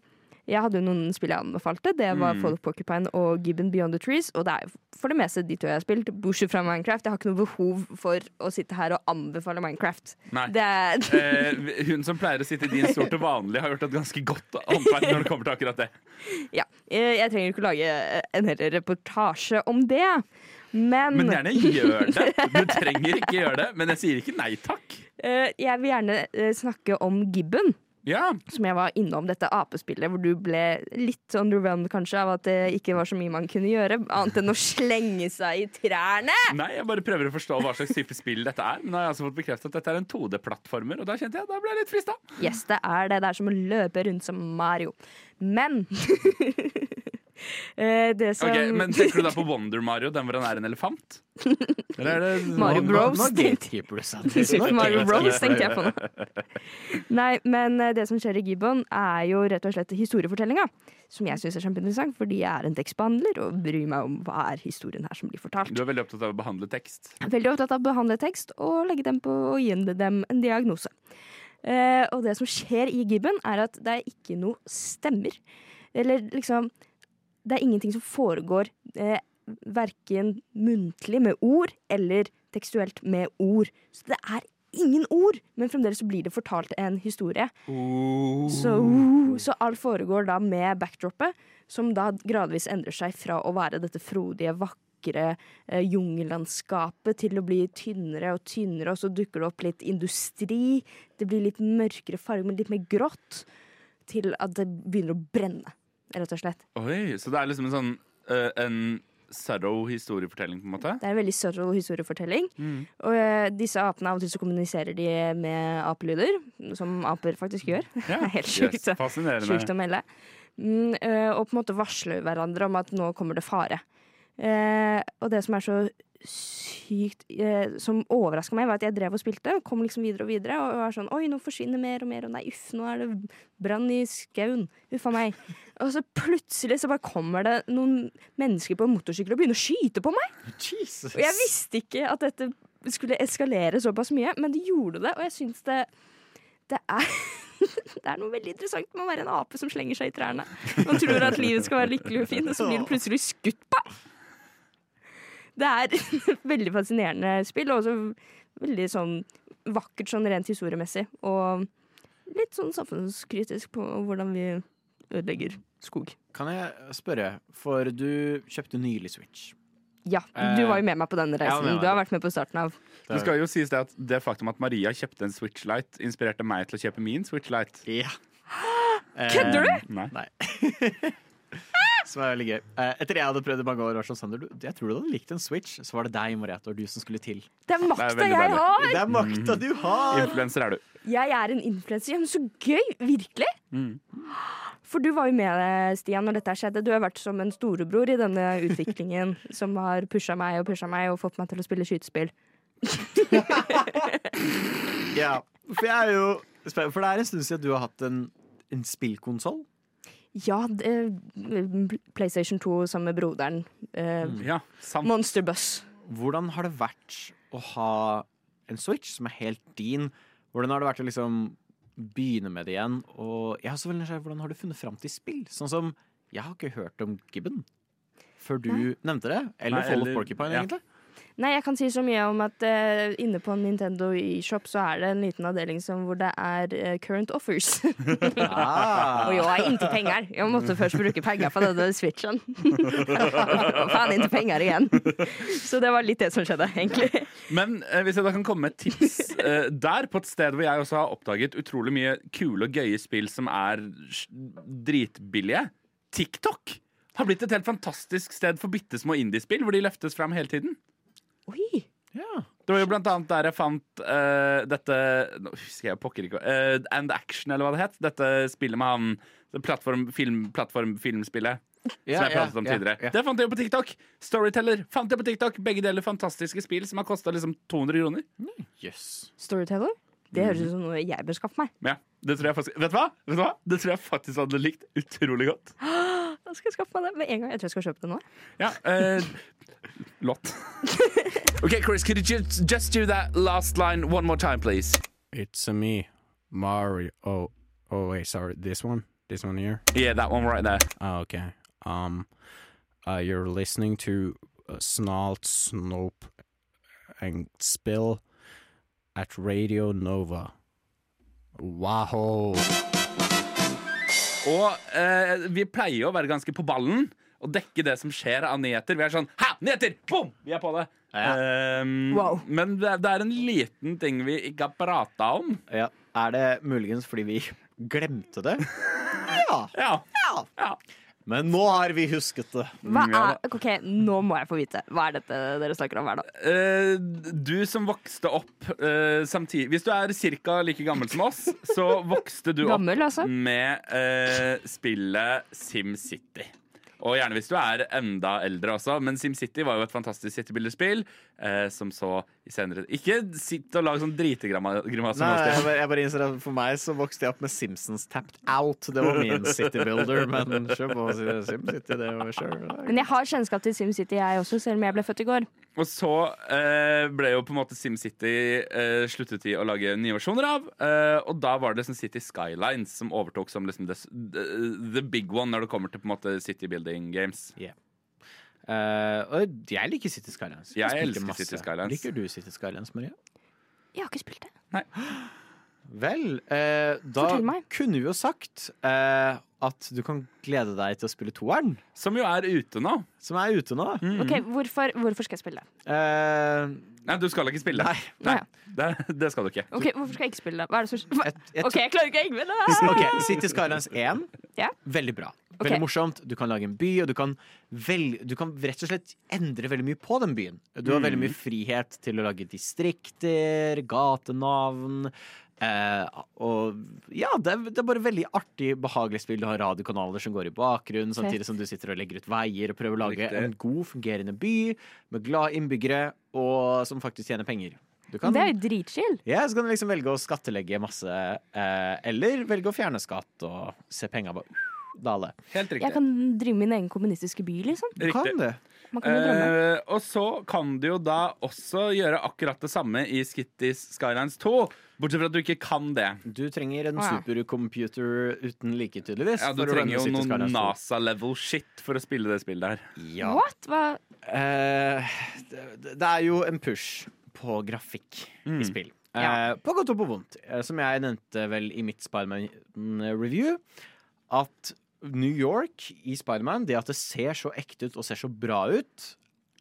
jeg hadde jo noen spill jeg anbefalte. Det var Mm. Fall of Porcupine og Gibbon Beyond the Trees. Og det er for det meste de to jeg har spilt, bortsett fra Minecraft. Jeg har ikke noe behov for å sitte her og anbefale Minecraft. Er, Eh, hun som pleier å sitte i din stol til vanlig, har gjort et ganske godt håndverk når det kommer til akkurat det. ja, eh, jeg trenger ikke å lage en hel reportasje om det. Men, Men gjerne gjør det. Du trenger ikke gjøre det, men jeg sier ikke nei takk. eh, jeg vil gjerne eh, snakke om Gibbon. Ja, som jeg var innom dette apespillet, hvor du ble litt underwhelmed kanskje av at det ikke var så mye man kunne gjøre, annet enn å slenge seg i trærne. Nei, jeg bare prøver å forstå hva slags type spill dette er. Men nå har jeg altså fått bekreftet at dette er en 2D-plattformer, og da kjente jeg da ble jeg litt frista. Yes, det er det. Det er som å løpe rundt som Mario. Men som Okay, men Tenker du da på Wonder Mario, den hvor han er en elefant? Eller er det Mario Bros. Super Mario Bros, tenkte jeg på nå. Nei, men eh, det som skjer i Gibbon, er jo rett og slett historiefortellinga. Som jeg syns er kjempeinteressant, fordi jeg er en tekstbehandler og bryr meg om hva er historien her som blir fortalt. Du er veldig opptatt av å behandle tekst. Veldig opptatt av å behandle tekst og legge dem på og gi dem en diagnose. Eh, og det som skjer i Gibbon, er at det er ikke noe stemmer. Eller liksom Det er ingenting som foregår eh, verken muntlig med ord eller tekstuelt med ord. Så det er ingen ord, men fremdeles så blir det fortalt en historie. Så, så alt foregår da med backdropet, som da gradvis endrer seg fra å være dette frodige, vakre eh, jungellandskapet til å bli tynnere og tynnere, og så dukker det opp litt industri. Det blir litt mørkere farge, men litt mer grått. Til at det begynner å brenne, rett og slett. Oi, Så det er liksom en sånn uh, en subtle historiefortelling, på en måte? Det er en veldig subtle historiefortelling. Og uh, disse apene, av og til så kommuniserer de med apelyder, som aper faktisk gjør. Ja. Helt sjukt. Yes. Sjukt å melde. Mm, uh, og på en måte varsler hverandre om at nå kommer det fare. Og det som er så sykt Som overraska meg, var at jeg drev og spilte. og Kom liksom videre og videre. Og var sånn Oi, nå forsvinner mer og mer. Og nei, uff, nå er det brann i skauen. Uff a meg. Og så plutselig så bare kommer det noen mennesker på en motorsykkel og begynner å skyte på meg. Jesus. Og jeg visste ikke at dette skulle eskalere såpass mye, men det gjorde det. Og jeg syns det det er, det er noe veldig interessant med å være en ape som slenger seg i trærne. Man tror at livet skal være lykkelig og fint, og så blir det plutselig skutt på. Det er et veldig fascinerende spill, og også veldig sånn vakkert sånn rent historiemessig. Og litt sånn samfunnskritisk på hvordan vi ødelegger skog. Kan jeg spørre, for du kjøpte nylig Switch. Ja, du var jo med meg på denne reisen. Ja. Du har vært med på starten av. Det skal jo sies det at det faktum at Maria kjøpte en Switch Lite, inspirerte meg til å kjøpe min Switch Lite. Ja. Kødder du? Nei. Nei. Som er veldig gøy. Eh, Etter jeg hadde prøvd i mange år, var sånn, Sander, du, jeg tror du hadde likt en Switch. Så var det deg, Marietta, og du som skulle til. Det er makta jeg deilig. har! Det er makta du har! Influenser er du. Jeg er en influenser. Ja, men så gøy! Virkelig! Mm. For du var jo med, Stian, når dette skjedde. Du har vært som en storebror i denne utviklingen som har pusha meg og pusha meg og fått meg til å spille skytespill. Ja, for jeg er jo For det er en stund siden du har hatt en, en spillkonsoll. Ja, det, PlayStation 2 sammen med broderen. Eh, Ja, sant. Monster Bus. Hvordan har det vært å ha en Switch som er helt din? Hvordan har det vært å liksom begynne med det igjen? Og jeg er så veldig nysgjerrig, hvordan har du funnet fram til spill? Sånn som Jeg har ikke hørt om Gibbon før du nevnte det. Eller Nei, Fall of Porcupine, ja. egentlig. Nei, jeg kan si så mye om at uh, inne på Nintendo eShop så er det en liten avdeling som, hvor det er uh, current offers. Ah. Og jeg er inte penger. Jeg måtte først bruke penger på denne switchen. Faen, inntil penger igjen. Så det var litt det som skjedde, egentlig. Men uh, hvis jeg da kan komme med et tips der, på et sted hvor jeg også har oppdaget utrolig mye kule og gøye spill som er dritbillige. TikTok har blitt et helt fantastisk sted for bitte små indiespill hvor de løftes fram hele tiden. Oi! Ja. Det var jo blant annet der jeg fant uh, dette Nå husker jeg pokker ikke uh, And Action, eller hva det het. Dette spillet med han plattform, film, plattformfilmspillet. Ja, som jeg pratet om ja, tidligere. Yeah, Det fant jeg jo på TikTok! Storyteller fant jeg på TikTok. Begge deler fantastiske spill som har kosta liksom 200 kroner. Jøss. Storyteller? Det høres ut som noe jeg bør skaffe meg. Ja, det tror jeg faktisk Vet du hva? Vet du hva? Det tror jeg faktisk hadde likt utrolig godt. Da skal jeg skaffe meg det med en gang. Jeg tror jeg skal kjøpe det nå. Ja, eh, Lott. OK, Chris, could you just, just do that last line one more time, please? It's a me, Mario. Oh, oh wait, sorry. This one, this one here. Yeah, that one right there. Oh, okay. Um, uh, you're listening to uh, Snalt, Snope, and Spill at Radio Nova. Wow. Og eh, vi pleier å være ganske på ballen og dekke det som skjer av nyheter. Vi er sånn Ha! nyheter! Boom! Vi er på det. Ehm, Wow. Men det, er- det er en liten ting vi ikke har prata om. Ja. Er det muligens fordi vi glemte det? Ja. Ja. ja. Men nå har vi husket det. Hva er, ok, Nå må jeg få vite. Hva er dette dere snakker om hver dag? Uh, du som vokste opp uh, samtidig Hvis du er ca. like gammel som oss, så vokste du opp altså? med uh, spillet SimCity. Og gjerne hvis du er enda eldre også, men SimCity var jo et fantastisk citybilderspill. Eh, som så i senere Ikke sitt og lag sånn dritegrimaser Nei, jeg bare, jeg bare innser at For meg så vokste jeg opp med Simpsons Tapped Out. Det var min City Builder. Men kjør på SimCity, det var sure. Men jeg har kjennskap til SimCity, jeg også, selv om jeg ble født i går. Og så eh, ble jo på en måte SimCity eh, sluttet de å lage nye versjoner av. Eh, og da var det liksom City Skylines som overtok som liksom the, the, the big one når det kommer til på en måte city building games. Eh, og jeg liker City Skylines. Jeg jeg elsker masse. City Skylines. Liker du City Skylines, Maria? Jeg har ikke spilt det. Vel, eh, da kunne vi jo sagt eh, at du kan glede deg til å spille toeren, Som jo er ute nå. som er ute nå. Ok, hvorfor, hvorfor skal jeg spille det? Eh, Nei, du skal ikke spille. Nei. Nei. Det, det skal du ikke. Ok, Hvorfor skal jeg ikke spille det? Hva er det som OK, jeg klarer ikke å henge med det! Ok, City Skylines 1. yeah. Veldig bra. Veldig okay. morsomt. Du kan lage en by, og du kan, vel, du kan rett og slett endre veldig mye på den byen. Du har veldig mye frihet til å lage distrikter, gatenavn. Eh, og ja, det er, det er bare veldig artig, behagelig spill. Du har radiokanaler som går i bakgrunnen, samtidig som du sitter og legger ut veier og prøver å lage Riktig. en god, fungerende by med glade innbyggere, og som faktisk tjener penger. Du kan, Det er jo dritchill. ja, så kan du liksom velge å skattelegge masse, eh, eller velge å fjerne skatt og se penga bare dale. Helt Jeg riktig. kan drive min egen kommunistiske by, liksom. Du kan det. Man kan jo. Eh, og så kan du jo da også gjøre akkurat det samme i Skittis Skylines 2. Bortsett fra at du ikke kan det. Du trenger en supercomputer uten like, tydeligvis. Ja, Du trenger jo City noe Skylines 2. NASA-level shit for å spille det spillet der. Ja. What? Hva? Eh, det, det er jo en push på grafikk i spill. Eh, Ja. på godt og på vondt. Eh, som jeg nevnte vel i mitt Spiderman-review, at New York i Spiderman, det at det ser så ekte ut og ser så bra ut,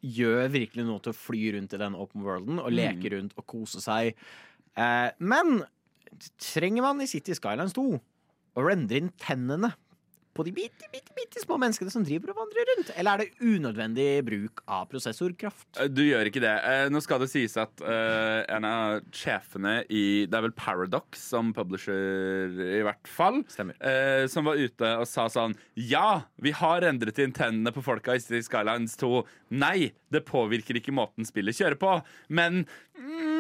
gjør virkelig noe til å fly rundt i den open worlden og leke rundt og kose seg. Eh, men trenger man i City Skylines 2 å rendre inn tennene på de bitte, bitte, bitte små menneskene som driver og vandrer rundt? Eller er det unødvendig bruk av prosessorkraft? Eh, Du gjør ikke det. Eh, nå skal det sies at en av sjefene i Det er vel Paradox som publisher, i hvert fall. Stemmer. som var ute og sa sånn Ja, vi har endret inn tennene på folka i City Skylines 2. Nei, det påvirker ikke måten spillet kjører på. Men mm,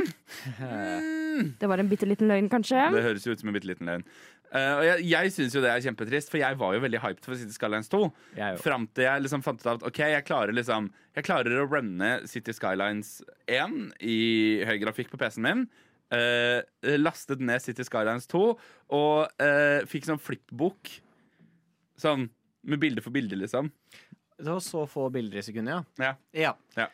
mm, Det var en bitte liten løgn, kanskje? Det høres jo ut som en bitte liten løgn. Uh, og jeg, jeg syns jo det er kjempetrist, for jeg var jo veldig hyped for City Skylines 2. Jeg. Fram til jeg liksom fant ut at OK, jeg klarer liksom Jeg klarer å runne City Skylines 1 i høy grafikk på PC-en min. Uh, lastet ned City Skylines 2 og uh, fikk sånn flipbok. Sånn med bilde for bilde, liksom. Det var så få bilder i sekundet, ja. Ja. Ja. Ja.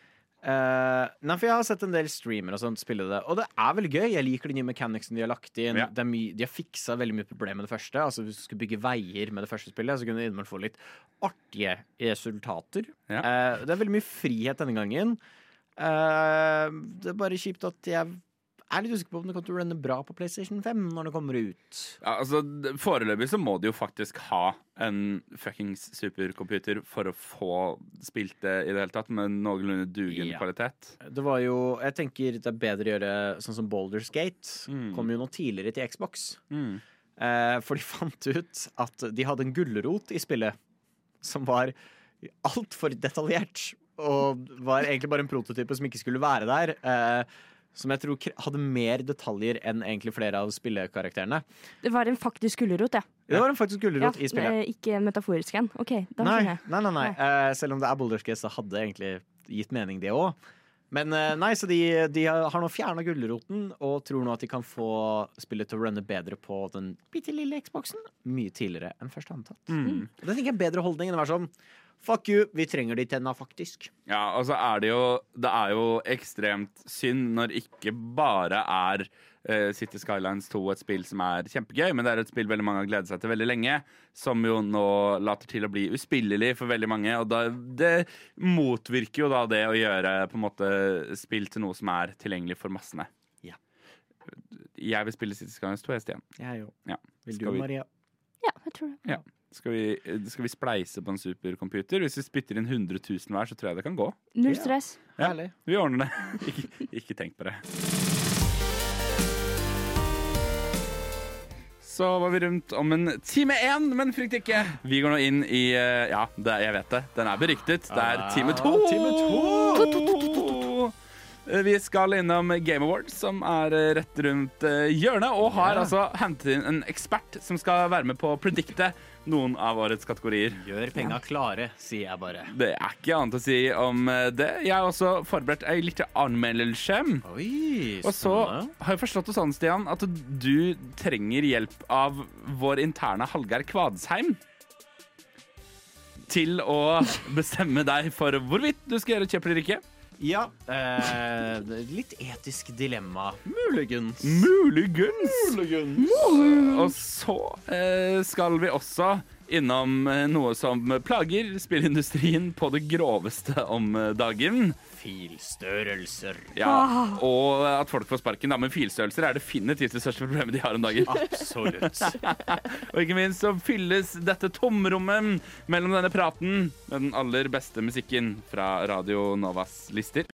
Eh, nei, for jeg har sett en del streamere og sånt spille det, og det er veldig gøy. Jeg liker de nye mechanicsene de har lagt inn. Ja. Er de har fiksa veldig mye problemer med det første. Altså Hvis du skulle bygge veier med det første spillet, så kunne du innimellom få litt artige resultater. Ja. Uh, det er veldig mye frihet denne gangen. Uh, det er bare kjipt at jeg er litt usikker på om det kommer til å runne bra på PlayStation 5 når det kommer ut. Ja, altså, Foreløpig så må de jo faktisk ha en fuckings supercomputer for å få spilt det i det hele tatt, med noenlunde dugen Ja. kvalitet. Det var jo Jeg tenker det er bedre å gjøre sånn som Boulders Gate. Mm. Kom jo noe tidligere til Xbox. Mm. Eh, for de fant ut at de hadde en gulrot i spillet som var altfor detaljert. Og var egentlig bare en prototype som ikke skulle være der. Eh, som jeg tror hadde mer detaljer enn egentlig flere av spillekarakterene. Det var en faktisk gulrot, ja. Det var en faktisk gulrot ja i spillet. eh, Ikke metaforisk en. OK, da Nei, skjønner jeg. nei, nei, nei. Eh, selv om det er Boulders så hadde det egentlig gitt mening, det òg. Men uh, nei, så de, de har nå fjerna gulroten og tror nå at de kan få spillet til å runne bedre på den bitte lille Xboxen mye tidligere enn først antatt. Mm. Det tenker jeg er en bedre holdning enn å være sånn Fuck you, vi trenger de tenna, faktisk. Ja, og så er det jo Det er jo ekstremt synd når ikke bare er uh, City Skylines 2 et spill som er kjempegøy, men det er et spill veldig mange har gledet seg til veldig lenge, som jo nå later til å bli uspillelig for veldig mange. Og da, det motvirker jo da det å gjøre på en måte spill til noe som er tilgjengelig for massene. Ja. Jeg vil spille City Skylines 2, hest igjen. Jeg òg. Ja. Vil Skal du, vi- Maria? Ja, jeg tror det. Skal vi, skal vi spleise på en supercomputer? Hvis vi spytter inn 100 000 hver, så tror jeg det kan gå. Null stress. Ja. ja Vi ordner det. ikke, ikke tenk på det. Så var vi rundt om en time én, men frykt ikke. Vi går nå inn i eh, Ja, det, jeg vet det. Den er beryktet. Det er Ah, time to. time to. Eh, Vi skal innom Game Awards, som er eh, rett rundt eh, hjørnet, og har altså hentet inn en ekspert som skal være med på å predikte noen av årets kategorier. Gjør penga klare, sier jeg bare. Det er ikke annet å si om eh, det. Jeg har også forberedt ei lita anmeldelse. Og så har jeg forstått det sånn, Stian, at du trenger hjelp av vår interne Hallgeir Kvadsheim. Til å bestemme deg for hvorvidt du skal gjøre kjøp eller ikke. Ja. Eh, litt etisk dilemma. Muligens. Muligens. Og så eh, skal vi også innom eh, noe som plager spillindustrien på det groveste om eh, dagen. Filstørrelser. Ja, og at folk får sparken. Da, men filstørrelser er definitivt det største problemet de har om dagen. Absolutt. Og ikke minst så fylles dette tomrommet mellom denne praten med den aller beste musikken fra Radio Novas lister.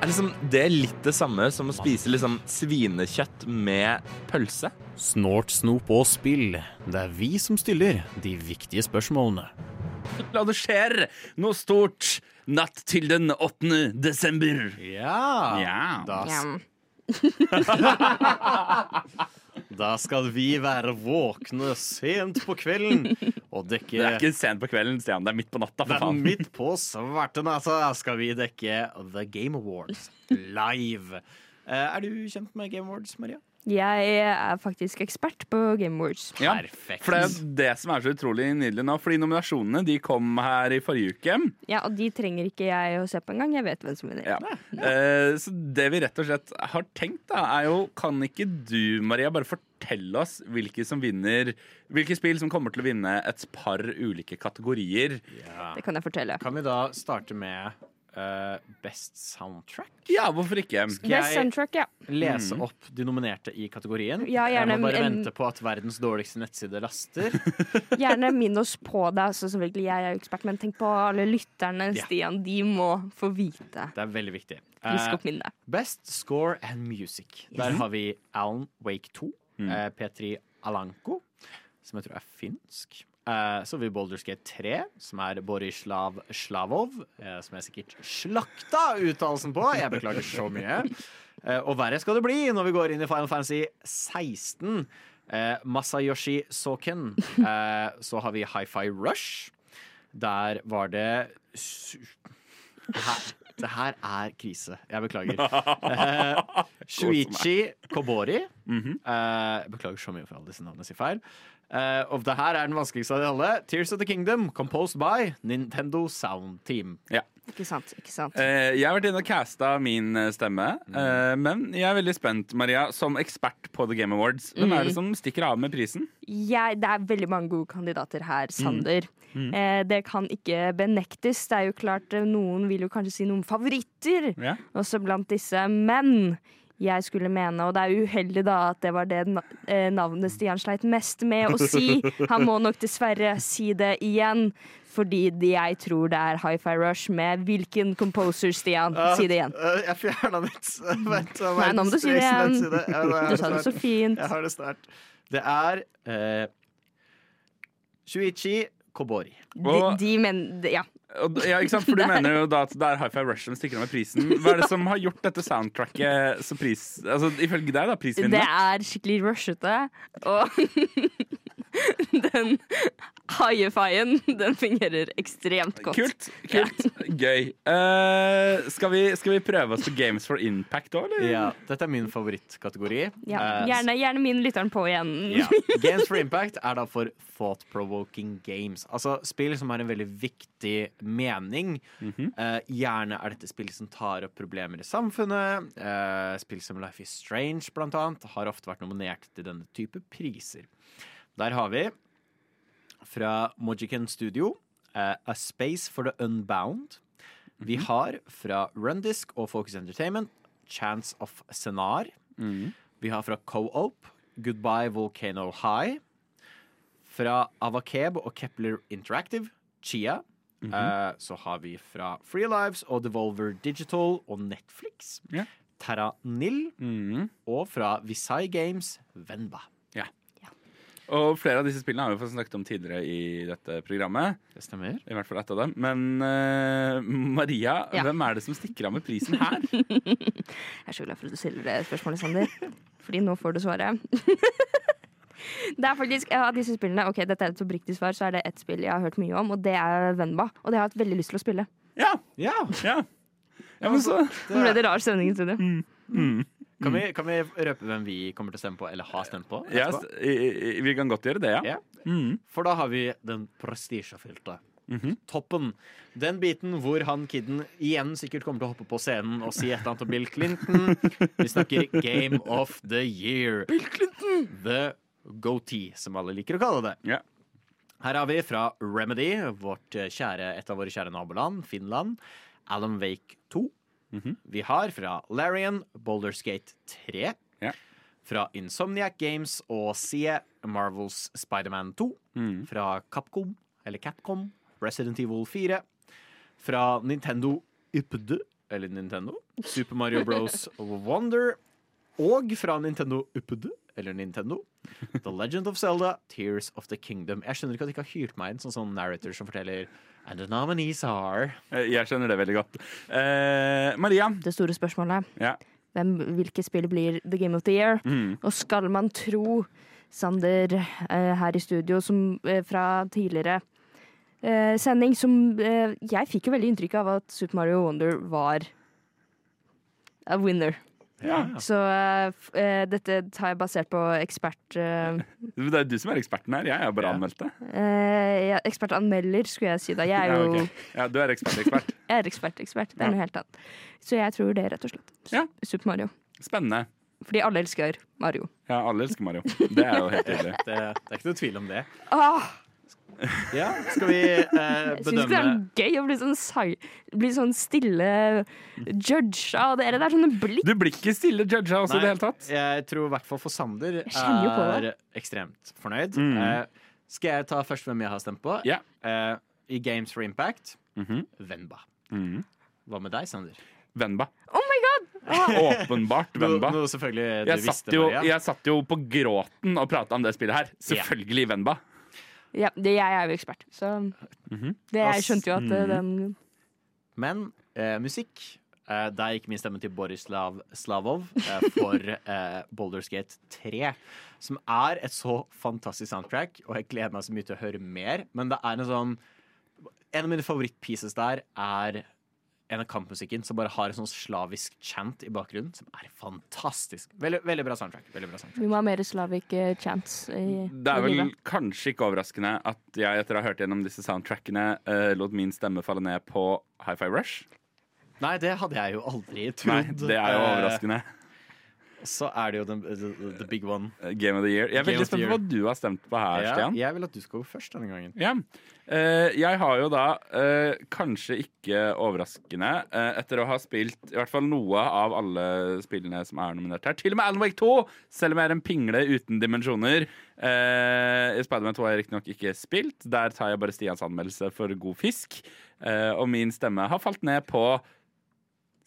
Er liksom det litt det samme som å spise liksom svinekjøtt med pølse? Snort, snop og spill. Det er vi som stiller de viktige spørsmålene. La det skjer noe stort natt til den 8. desember. Ja. Ja. Da, Ja. da skal vi være våkne sent på kvelden og dekke Det er ikke sent på kvelden, Stian. Det er midt på natta. Det for er faen. midt på svarte natta skal vi dekke The Game Awards live. Eh, er du kjent med Game Awards, Maria? Jeg er faktisk ekspert på Game Awards. Ja, Perfekt. For det er det som er så utrolig nydelig nå. Fordi nominasjonene de kom her i forrige uke. Ja, Og de trenger ikke jeg å se på engang. Jeg vet hvem som vinner. Ja. Eh, så det vi rett og slett har tenkt, da, er jo Kan ikke du, Maria, bare fortelle oss hvilke som vinner Hvilke spill som kommer til å vinne et par ulike kategorier? Ja. Det kan jeg fortelle. Kan vi da starte med eh, Best Soundtrack? Ja, hvorfor ikke? Best soundtrack, ja. Lese opp de nominerte i kategorien. Ja, gjerne jeg må bare en- vente på at verdens dårligste nettside laster. Gjerne minn oss på det. Altså, selvfølgelig, jeg er jo ekspert, men tenk på alle lytterne, Ja. Stian. De må få vite. Det er veldig viktig. Frisk opp minnet. Best Score and Music. Der har vi Alan Wake 2, eh, Petri Alanko, som jeg tror er finsk. Eh, så har vi Boulders Gate 3, som er Borislav Slavov, eh, som jeg sikkert slakta uttalelsen på. Jeg beklager så mye. Eh, og verre skal det bli når vi går inn i Final Fantasy 16. Eh, Masayoshi Soken. Så har vi Hi-Fi Rush. Der var det her, Det her er krise. Jeg beklager. Shuichi Kobori. Mhm. Beklager så mye for alle disse navnene jeg sier feil. Eh, og det her er den vanskeligste av de alle. Tears of the Kingdom, composed by Nintendo Sound Team. Ja. Ikke sant. ikke sant uh, jeg har vært inne og casta min stemme. stemme, Uh, men jeg er veldig spent, Maria, som ekspert på The Game Awards. Hvem er det som stikker av med prisen? jeg, Det er veldig mange gode kandidater her, Sander. Eh, det kan ikke benektes. Det er jo klart eh, Noen vil jo kanskje si noen favoritter Ja. også blant disse, men jeg skulle mene, og det er uheldig da at det var det eh, navnet Stian sleit mest med å si. Han må nok dessverre si det igjen, fordi jeg tror det er Hi-Fi Rush med hvilken composer, Stian? Si det igjen. Uh, jeg fjerna mitt. Vent, Nei, nå må du si det igjen. Du sa det så fint. Jeg har det snart. Det er uh, Shuichi Kobori. De, de men, de- ja. Ja, ikke sant? For du mener jo da at det er High Five Rush som stikker av med prisen. Hva er det som har gjort dette soundtracket så pris... Altså, ifølge deg, da, Det er skikkelig rushete, og den hi-fien, den fungerer ekstremt godt. Kult. kult, Gøy. Uh, skal, vi, skal vi prøve oss på Games for Impact òg, eller? Ja, dette er min favorittkategori. Ja, Eh, gjerne, gjerne min lytteren på igjen. Ja. Games for Impact er da for thought-provoking games. Altså spill som har en veldig viktig mening. Eh, gjerne er dette spill som tar opp problemer i samfunnet. Uh, spill som Life is Strange, blant annet, har ofte vært nominert til denne type priser. Der har vi fra Mojiken Studio uh, A Space for the Unbound. Vi har fra Rundisk og Focus Entertainment Chance of Senar. Vi har fra Co-op Goodbye Volcano High. Fra Avakeb og Kepler Interactive Chia. Eh, så har vi fra Free Lives og Devolver Digital og Netflix. Yeah. Terra Nil. -hmm. Og fra Visai Games Venba. Og flere av disse spillene har vi fått snakket om tidligere i dette programmet. Det stemmer. I hvert fall ett av dem. Men uh, Maria, Ja. hvem er det som stikker av med prisen her? Jeg er så glad for at du stiller det spørsmålet, Sander. Fordi nå får du svaret. Det er faktisk, ja, disse spillene, ok, dette er et oppriktig svar, så er det ett spill jeg har hørt mye om, og det er Venba. Og det har jeg hatt veldig lyst til å spille. Ja, Ja! ja. ja men så Nå ble det rar stemning i studio. Kan vi, kan vi røpe hvem vi kommer til å stemme på, eller har stemt på? Yes, Vi kan godt gjøre det, ja. Ja. Mm. For da har vi den prestisjefylte. Toppen. Den biten hvor han kiden igjen sikkert kommer til å hoppe på scenen og si et eller annet om Bill Clinton. Vi snakker Game of the Year. Bill Clinton! The goatee, som alle liker å kalle det. Yeah. Her har vi fra Remedy, vårt kjære, et av våre kjære naboland, Finland. Alan Wake 2. Vi har fra Larian, Boulderskate 3. Ja. Fra Insomniac Games og CE, Marvels Spiderman 2. Fra Capcom, eller Capcom, Resident Evil 4. Fra Nintendo Uppd, eller Nintendo, Super Mario Bros. Wonder. Og fra Nintendo Uppd, eller Nintendo, The Legend of Zelda, Tears of the Kingdom. Jeg skjønner ikke at de ikke har hyrt meg inn som sånn narrator som forteller And the nominees are Eh, Jeg skjønner det veldig godt. Eh, Maria. Det store spørsmålet Ja. hvem, hvilke spill blir The Game of the Year? Mm. Og skal man tro Sander eh, her i studio som, eh, fra tidligere eh, sending, som eh, Jeg fikk jo veldig inntrykk av at Super Mario Wonder var a winner. Ja. Så uh, eh, dette tar jeg basert på ekspert... Uh, Det er du som er eksperten her. Jeg er bare Ja. anmeldt det. eh, ja, ekspertanmelder, skulle jeg si da. Jeg er Ja, jo ja, du er ekspert-ekspert. jeg er ekspert-ekspert. Det er noe helt annet. Så jeg tror det, rett og slett. Ja. Super Mario. Spennende. Fordi alle elsker Mario. Ja, alle elsker Mario. Det er jo helt tydelig. Det, det er ikke noe tvil om det. Ah, Ja, Skal vi eh, jeg syns det er gøy å bli sånn, bli sånn stille judge av dere. Det er sånne blikk. Du blir ikke stille judga også i det hele tatt. Jeg tror i hvert fall for Sander er det. ekstremt fornøyd. Mm. Eh, skal jeg ta først hvem jeg har stemt på? Ja. Eh, I Games for Impact Mhm. Venba. Mhm. Hva med deg, Sander? Venba. Oh my god! Åpenbart Venba. Noe du Jeg satt, jo, jeg satt jo på gråten og prata om det spillet her. Selvfølgelig Venba. Ja, det, jeg er jo ekspert, så Mhm. det, jeg skjønte jo at eh, den Men eh, musikk eh, Der gikk min stemme til Borislav Slavov eh, for eh, Boulderskate 3. Som er et så fantastisk soundtrack, og jeg gleder meg så mye til å høre mer. Men det er en sånn En av mine favorittpieces der er en av kampmusikken som bare har en sånn slavisk chant i bakgrunnen, som er fantastisk. Veldig, veldig bra soundtrack. Veldig bra soundtrack. Vi må ha mer slavic uh, chants i, Det er vel livet. kanskje ikke overraskende at jeg etter å ha hørt gjennom disse soundtrackene uh, lot min stemme falle ned på High Five Rush. Nei, det hadde jeg jo aldri Nei, det er jo overraskende. overraskende. Så er det jo the, the, the big one. Game of the Year. Jeg er veldig spent på hva du har stemt på her, Ja, Stian. jeg vil at du skal gå først denne gangen. Ja. Uh, jeg har jo da, uh, kanskje ikke overraskende, uh, etter å ha spilt i hvert fall noe av alle spillene som er nominert her, til og med Alan Wake 2, selv om jeg er en pingle uten dimensjoner. Uh, Spiderman 2 har jeg riktignok ikke spilt. Der tar jeg bare Stians anmeldelse for god fisk. Eh, og min stemme har falt ned på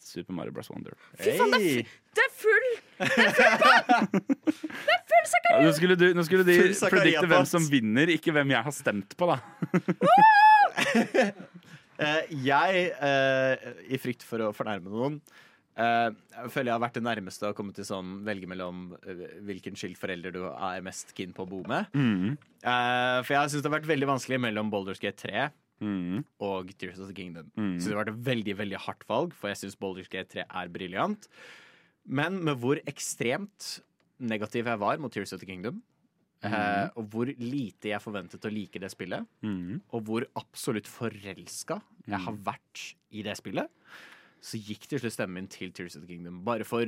Super Mario Bros. Wonder. Fy faen, det er, fullt fu- det er full! Ja, nå skulle du, nå skulle de Full predikte hvem som vinner, ikke hvem jeg har stemt på, da. Eh, jeg, eh, i frykt for å fornærme noen, eh, jeg føler jeg har vært det nærmeste å komme til sånn velge mellom eh, hvilken skilt forelder du er mest keen på å bo med. Mm. Eh, for jeg syns det har vært veldig vanskelig mellom Boulders Gate 3 Mm. og Tears of the Kingdom. Mm. Så det har vært et veldig veldig hardt valg, for jeg syns Boulders Gate 3 er briljant. Men med hvor ekstremt negativ jeg var mot Tears of the Kingdom, eh, og hvor lite jeg forventet å like det spillet, Mm. og hvor absolutt forelska jeg har vært i det spillet, så gikk til slutt stemmen min til Tears of the Kingdom. Bare for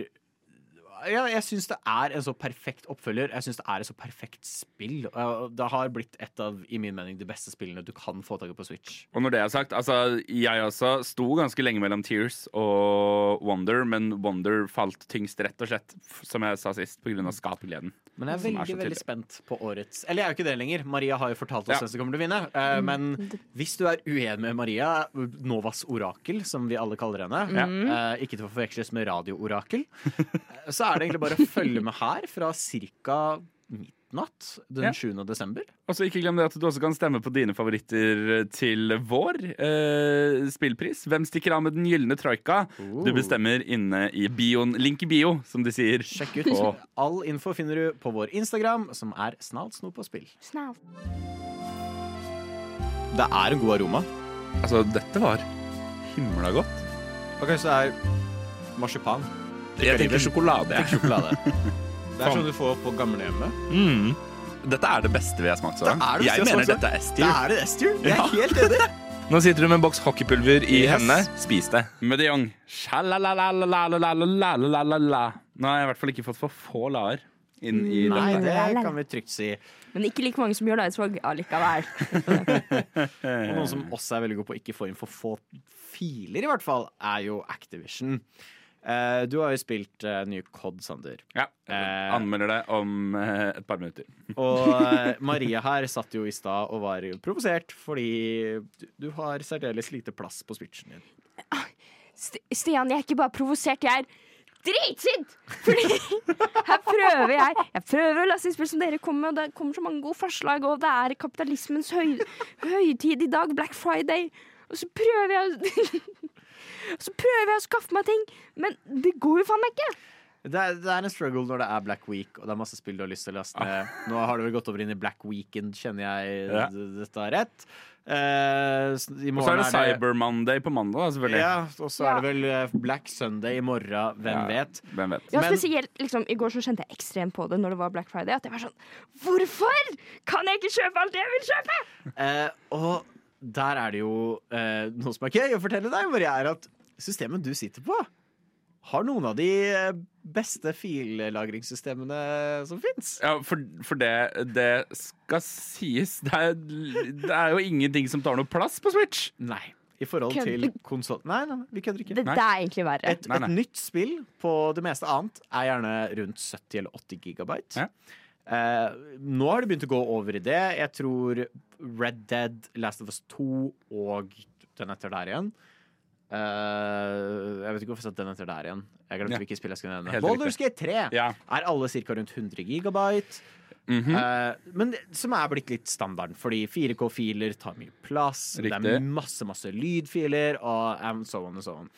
ja, jeg syns det er en så perfekt oppfølger. Jeg syns det er et så perfekt spill. Det har blitt et av i min mening, de beste spillene du kan få tak i på Switch. Og når det er sagt, altså, jeg også sto ganske lenge mellom Tears og Wonder, men Wonder falt tyngst, rett og slett, som jeg sa sist, pga. skapergleden. Men jeg er veldig, er veldig spent på årets Eller jeg er jo ikke det lenger. Maria har jo fortalt oss Ja. hvem som kommer til å vinne. Eh, Men hvis du er uenig med Maria, Novas orakel, som vi alle kaller henne, eh, ikke til å forveksles med radioorakel, eh, så er det egentlig bare å følge med her fra ca. midnatt den Ja. 7. desember. Og så ikke glem det at du også kan stemme på dine favoritter til vår eh, spillpris. Hvem stikker av med den gylne troika? Du bestemmer inne i bioen. Link i bio, som de sier. Sjekk ut. På All info finner du på vår Instagram, som er snalt snop og spill. Snalt. Det er en god aroma. Altså, dette var himla godt. Ok, så det er marsipan. Jeg tenker sjokolade. Jeg. sjokolade. Det er sånn du får på gamlehjemmet. Mm. Dette er det beste vi har smakt så langt. Jeg mener også. dette er S-tier. Det er det S-tier. Jeg er ja. helt enig. Nå sitter du med en boks hockeypulver i yes. hendene. Spis det. Med de Jong. Nå har jeg i hvert fall ikke fått for få laer. Inn i Nei, det kan vi trygt si. Men ikke like mange som gjør Eidsvåg allikevel. Og noen som også er veldig god på å ikke få inn for få filer, i hvert fall, er jo Activision. Eh, du har jo spilt uh, nye COD, Sander. Ja. Uh, Anmelder det om eh, et par minutter. Og eh, Maria her satt jo i stad og var provosert fordi du, du har særdeles lite plass på switchen din. St Stian, jeg er ikke bare provosert, jeg er dritsint! Fordi her prøver jeg Jeg prøver å lese innspill som dere kommer med, og det kommer så mange gode forslag, og det er kapitalismens høy høytid i dag, Black Friday, og så prøver jeg å Så prøver jeg å skaffe meg ting, men det går jo faen meg ikke! Det er, det er en struggle når det er Black Week og det er masse spill du har lyst til å laste ned. Nå har det vel gått over inn i Black Weekend, kjenner jeg Ja. dette er rett. Eh, I Og så er det Cyber Monday på mandag, da, selvfølgelig. Ja, og så er det vel eh, Black Sunday i morgen, hvem Ja. vet. Hvem vet. Ja, spesielt liksom, I går så kjente jeg ekstremt på det når det var Black Friday. At jeg var sånn Hvorfor kan jeg ikke kjøpe alt jeg vil kjøpe? Eh, og der er det jo eh, noe som er gøy å fortelle deg, Maria, er at systemet du sitter på, har noen av de eh, beste fillagringssystemene som fins. Ja, for, for det, det skal sies. Det er, det er jo ingenting som tar noe plass på Switch. Nei. I forhold til konsoll... Nei, nei, nei, vi kødder ikke. Det, det er egentlig verre. Et, et nytt spill på det meste annet er gjerne rundt 70 eller 80 gigabyte. Ja. Eh, nå har det begynt å gå over i det. Jeg tror Red Dead, Last of Us 2 og den etter der igjen. Eh, jeg vet ikke hvorfor jeg satte den etter der igjen. Jeg glemte Ja. hvilket spill jeg skulle nevne. Baldur's Gate 3 Ja. er alle ca. rundt 100 gigabyte. Mm -hmm. uh, men det, som er blitt litt standarden, fordi 4K-filer tar mye plass. Det er masse masse lydfiler og um, so on og so on.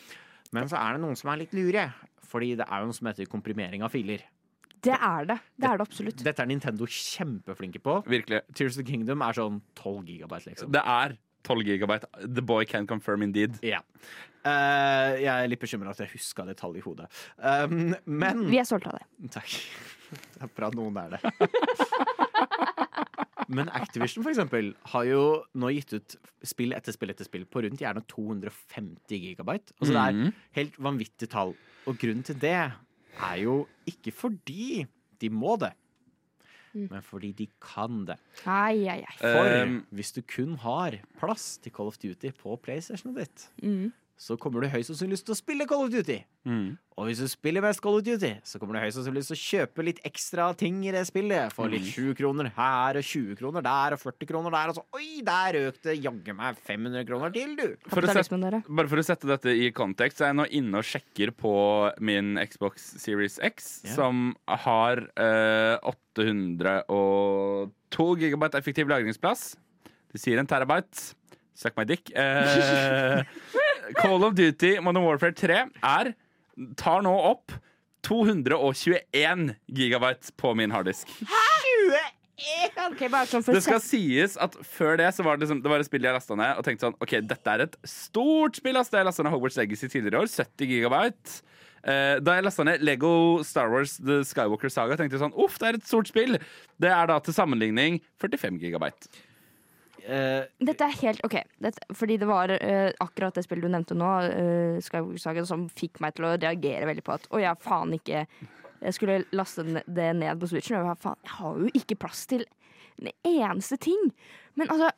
Men så er det noen som er litt lure, fordi det er jo noe som heter komprimering av filer. Det er det. Det er det absolutt. Dette er Nintendo kjempeflinke på. Virkelig. Tears of the Kingdom er sånn 12 gigabyte, liksom. Det er 12 gigabyte. The boy can confirm indeed. Ja. Uh, jeg er litt bekymra at jeg huska det tallet i hodet. Um, men Vi er stolte av det. Takk. Det er bra noen er det. Men Activision for eksempel, har jo nå gitt ut spill etter spill etter spill på rundt gjerne 250 gigabyte. Altså Det er helt vanvittige tall. Og grunnen til det er jo ikke fordi de må det, men fordi de kan det. Ai, ai, ai. For Um, hvis du kun har plass til Call of Duty på PlayStationet ditt, Mm. Så kommer du høyst sannsynlig til å spille Call of Duty. Mm. Og hvis du spiller mest Call of Duty, så kommer du høyst sannsynlig til å kjøpe litt ekstra ting i det spillet. Få litt 20 kroner her og 20 kroner der og 40 kroner der. Og så oi, der økte jaggu meg 500 kroner til, du. For å sette, bare for å sette dette i kontekst, så er jeg nå inne og sjekker på min Xbox Series X, yeah. som har eh, 802 gigabyte effektiv lagringsplass. Det sier en terabyte. Suck my dick. Eh, Call of Duty Modern Warfare 3 er tar nå opp 221 gigabyte på min harddisk. Hæ? bare sånn for Det skal sies at før det så var det, liksom, det var et spill jeg lasta ned og tenkte sånn OK, dette er et stort spill. Altså. Jeg lasta ned Hogwarts Legacy tidligere i år, 70 gigabyte. Eh, da jeg lasta ned Lego Star Wars The Skywalker Saga, tenkte jeg sånn uff, det er et stort spill. Det er da til sammenligning 45 gigabyte. Eh, Dette er helt OK. Dette, fordi det var uh, akkurat det spillet du nevnte nå, uh, Skywalker Saga, som fikk meg til å reagere veldig på at å, jeg faen ikke Jeg skulle laste det ned på Switchen, og jeg, faen, jeg har jo ikke plass til en eneste ting. Men altså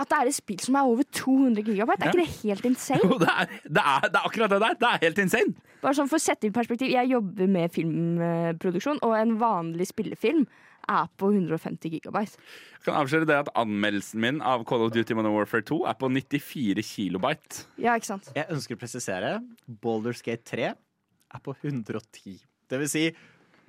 At det er et spill som er over 200 gigabyte, er ikke det helt insane? Jo, det er, det, er, det er akkurat det der. Det er helt insane. Bare sånn For å sette i perspektiv, jeg jobber med filmproduksjon, og en vanlig spillefilm er på 150 gigabyte. Jeg kan avsløre det at Anmeldelsen min av Call of Duty Modern Warfare 2 er på 94 kilobyte. Ja, ikke sant? jeg ønsker å presisere Baldur's Gate 3 er på 110. Det vil si,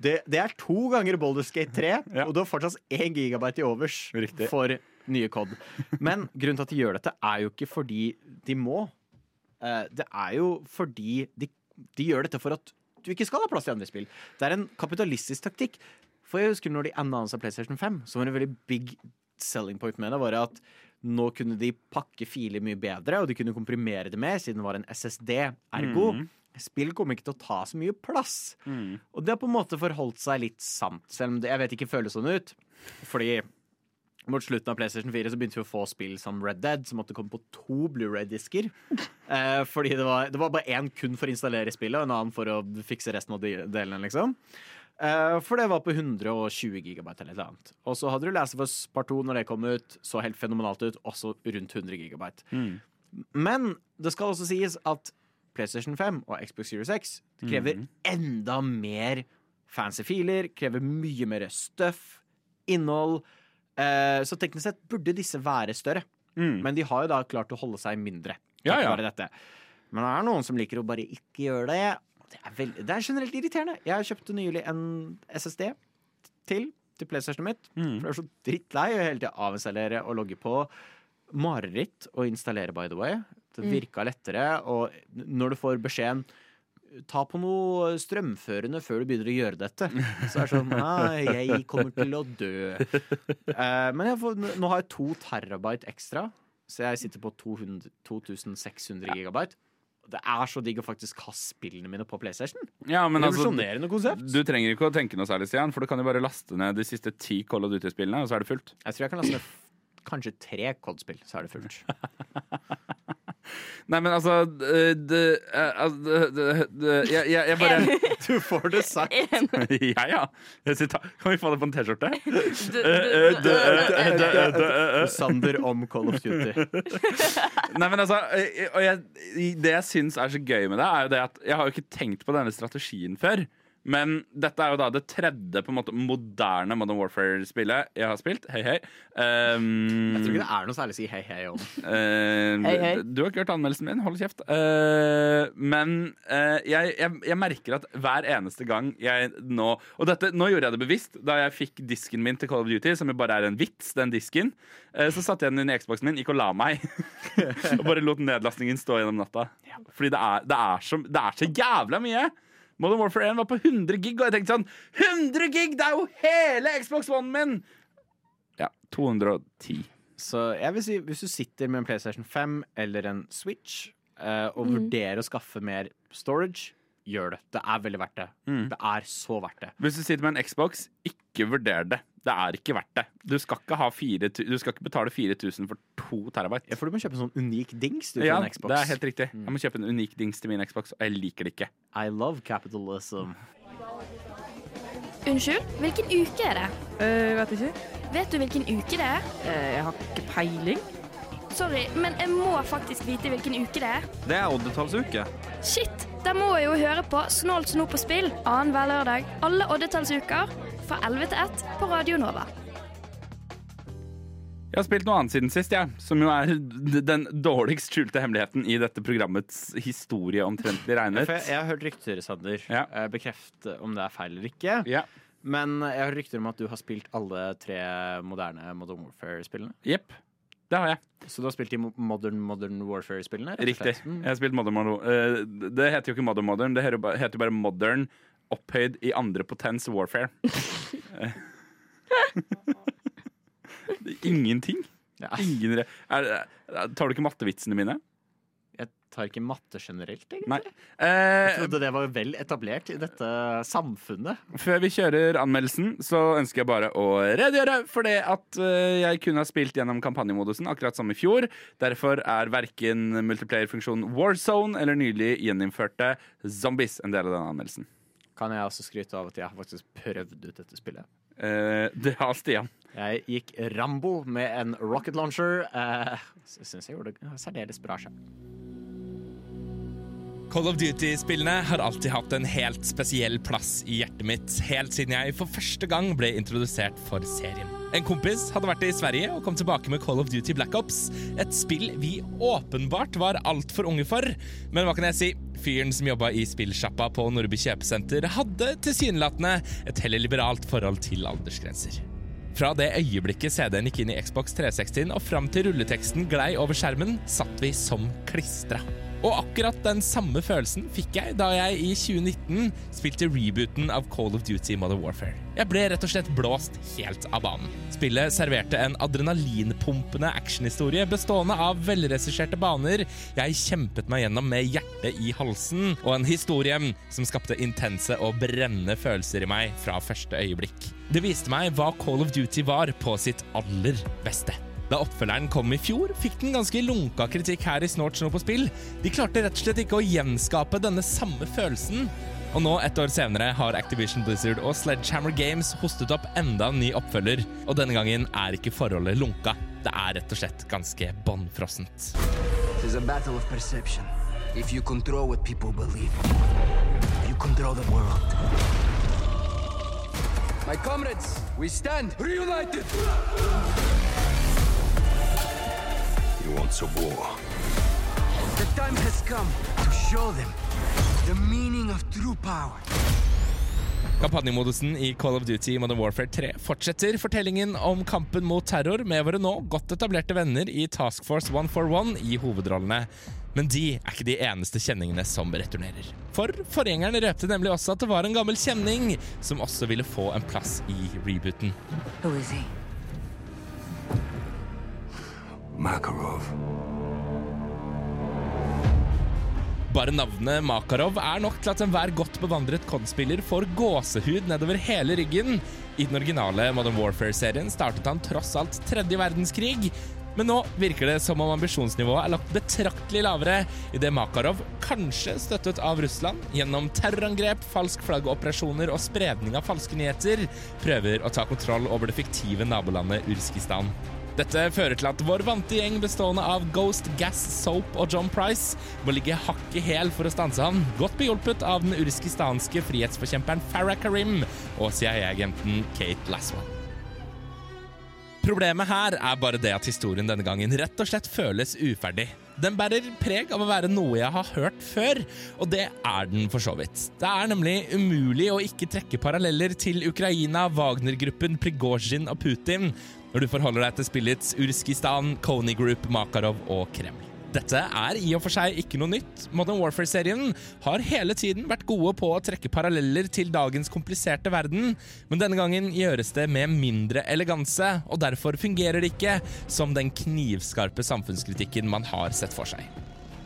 det, det er to ganger Baldur's Gate 3, Ja. og du har fortsatt 1 gigabyte i overs Riktig. for nye COD. Men grunnen til at de gjør dette, er jo ikke fordi de må. Eh, Det er jo fordi de, de gjør dette for at du ikke skal ha plass til andre spill. Det er en kapitalistisk taktikk. For jeg husker når de annonsa PlayStation 5, så var det en veldig big selling point med det, var at nå kunne de pakke filer mye bedre, og de kunne komprimere det mer, siden det var en SSD. Ergo, spill kommer ikke til å ta så mye plass. Og det har på en måte forholdt seg litt sant, selv om det jeg vet ikke føles sånn ut. Fordi mot slutten av PlayStation 4 så begynte vi å få spill som Red Dead, som måtte komme på to Blu-ray-disker. Eh, fordi det var, det var bare én kun for å installere spillet, og en annen for å fikse resten av de- delene, liksom. Eh, for det var på 120 gigabyte eller noe annet. Og så hadde du Last of Us Part 2 når det kom ut, så helt fenomenalt ut, også rundt 100 gigabyte. Men det skal også sies at PlayStation 5 og Xbox Series X krever enda mer fancy filer, krever mye mer stuff, innhold. Eh, så teknisk sett burde disse være større. Men de har jo da klart å holde seg mindre. Ja, ja. dette. Men det er noen som liker å bare ikke gjøre det. Det er, veld- det er generelt irriterende. Jeg kjøpte nylig en SSD til til PlayStationen mitt. For jeg er så drittlei å hele tida avinstallere og logge på. Mareritt å installere, by the way. Det virka lettere. Og når du får beskjeden Ta på noe strømførende før du begynner å gjøre dette. Så er det sånn ah, jeg kommer til å dø. Eh, men jeg får, nå har jeg to terabyte ekstra, så jeg sitter på 200, 2600 gigabyte. Det er så digg å faktisk ha spillene mine på PlayStation. Ja, men altså, konsept. du trenger ikke å tenke noe særlig, Stian, for du kan jo bare laste ned de siste ti Call of Duty-spillene, og så er det fullt. Jeg tror jeg kan laste ned kanskje tre COD-spill, så er det fullt. Nei, men altså det, det, eh, det, det, det jeg, bare Du får det sagt. Ja, ja. Kan vi få det på en T-skjorte? Du, Eh, du, du, Sander om Call of Duty. Nei, men altså eh, jeg, Det jeg syns er så gøy med det, er jo det at jeg har jo ikke tenkt på denne strategien før. Men dette er jo da det tredje på en måte moderne Modern Warfare-spillet jeg har spilt. Hei, hei. Um, Jeg tror ikke det er noe særlig å si hei hei om. Uh, Hei, hei. Du har ikke hørt anmeldelsen min, hold kjeft. Uh, men uh, jeg, jeg, jeg merker at hver eneste gang jeg nå Og dette, nå gjorde jeg det bevisst. Da jeg fikk disken min til Call of Duty, som jo bare er en vits, den disken, eh, så satte jeg den inn i Xboxen min, gikk og la meg. og bare lot nedlastningen stå gjennom natta. Fordi det er, det, er så, det er så jævla mye! Modern Warfare 1 var på 100 gig, og jeg tenkte sånn 100 gig! Det er jo hele Xbox One min! Ja, 210. Så jeg vil si, hvis du sitter med en PlayStation 5 eller en Switch eh, og vurderer å skaffe mer storage, gjør det. Det er veldig verdt det. Mm. Det er så verdt det. Hvis du sitter med en Xbox, ikke vurder det. Det er ikke verdt det. Du skal ikke, ha 4, tu- du skal ikke betale 4000 for 2 terabyte. Ja, for du må kjøpe en sånn unik dings du, til Ja, en Xbox. det er helt riktig. Jeg må kjøpe en unik dings til min Xbox, og jeg liker det ikke. I love capitalism. Unnskyld, hvilken uke er det? Uh, vet ikke. Vet du hvilken uke det er? Uh, jeg har ikke peiling. Sorry, men jeg må faktisk vite hvilken uke det er. Det er oddetallsuke. Shit! Da må jeg jo høre på Snålt snop på spill annenhver lørdag alle oddetallsuker fra 11 til 1 på Radio Nova. Jeg har spilt noe annet siden sist, jeg. som jo er den dårligst skjulte hemmeligheten i dette programmets historie, omtrentlig regnet. Jeg, jeg har hørt rykter, Sander. Ja. Eh, Bekreft om det er feil eller ikke. Ja. Men jeg har rykter om at du har spilt alle tre moderne Modern Warfare-spillene. Jepp. Det har jeg. Så du har spilt de Modern Modern Warfare-spillene? Riktig. Mm. Jeg har spilt Modern Modern. eh, det heter jo ikke Modern Modern, det heter jo bare Modern opphøyd i andre potens warfare. Eh. Ingenting. Ingen re er, er, tar du ikke mattevitsene mine? Jeg tar ikke matte generelt, egentlig. Nei. Jeg Eh, trodde det var vel etablert i dette samfunnet. Før vi kjører anmeldelsen, så ønsker jeg bare å redegjøre for det at eh, jeg kun har spilt gjennom kampanjemodusen, akkurat som i fjor. Derfor er verken multiplayer-funksjonen Warzone eller nylig gjeninnførte Zombies en del av denne anmeldelsen. Kan jeg også skryte av at jeg har faktisk prøvd ut dette spillet. Eh, det har Stian. Jeg gikk Rambo med en rocket launcher. Uh, Syns jeg gjorde det særdeles bra sjøl. Call of Duty-spillene har alltid hatt en helt spesiell plass i hjertet mitt, helt siden jeg for første gang ble introdusert for serien. En kompis hadde vært i Sverige og kom tilbake med Call of Duty Black Ops, et spill vi åpenbart var altfor unge for. Men hva kan jeg si? Fyren som jobba i spillsjappa på Nordby kjøpesenter, hadde tilsynelatende et heller liberalt forhold til aldersgrenser. Fra det øyeblikket CD-en gikk inn i Xbox 360 og fram til rulleteksten glei over skjermen, satt vi som klistra. Og akkurat den samme følelsen fikk jeg da jeg i 2019 spilte rebooten av Call of Duty Modern Warfare. Jeg ble rett og slett blåst helt av banen. Spillet serverte en adrenalinpumpende actionhistorie bestående av velregisserte baner jeg kjempet meg gjennom med hjertet i halsen, og en historie som skapte intense og brennende følelser i meg fra første øyeblikk. Det viste meg hva Call of Duty var på sitt aller beste. Da oppfølgeren kom i fjor, fikk den ganske lunka kritikk her i Snorts nå på spill. De klarte rett og slett ikke å gjenskape denne samme følelsen. Og nå, ett år senere, har Activision Blizzard og Sledgehammer Games hostet opp enda en ny oppfølger. Og denne gangen er ikke forholdet lunka. Det er rett og slett ganske bånnfrossent. If you control what people believe, you control the world. My comrades, we stand reunited. He wants a war. The time has come to show them the meaning of true power. Kampanjemodusen i Call of Duty Modern Warfare 3 fortsetter fortellingen om kampen mot terror med våre nå godt etablerte venner i Task Force 141 i hovedrollene. Men de er ikke de eneste kjenningene som returnerer. For forgjengeren røpte nemlig også at det var en gammel kjenning som også ville få en plass i rebooten. Who is he? Makarov. Bare navnet Makarov er nok til at enhver godt bevandret COD-spiller får gåsehud nedover hele ryggen. I den originale Modern Warfare-serien startet han tross alt tredje verdenskrig. Men nå virker det som om ambisjonsnivået er lagt betraktelig lavere, idet Makarov, kanskje støttet av Russland, gjennom terrorangrep, falsk flaggoperasjoner og spredning av falske nyheter, prøver å ta kontroll over det fiktive nabolandet Urskistan. Dette fører til at vår vante gjeng bestående av Ghost, Gas, Soap og John Price må ligge hakk i hæl for å stanse han, godt behjulpet av den urskistanske frihetsforkjemperen Farah Karim og CIA-agenten Kate Laswell. Problemet her er bare det at historien denne gangen rett og slett føles uferdig. Den bærer preg av å være noe jeg har hørt før, og det er den for så vidt. Det er nemlig umulig å ikke trekke paralleller til Ukraina, Wagner-gruppen, Prigozjin og Putin når du forholder deg til spillets Urskistan, Kony Group, Makarov og Kreml. Dette er i og for seg ikke noe nytt. Modern Warfare-serien har hele tiden vært gode på å trekke paralleller til dagens kompliserte verden, men denne gangen gjøres det med mindre eleganse, og derfor fungerer det ikke som den knivskarpe samfunnskritikken man har sett for seg.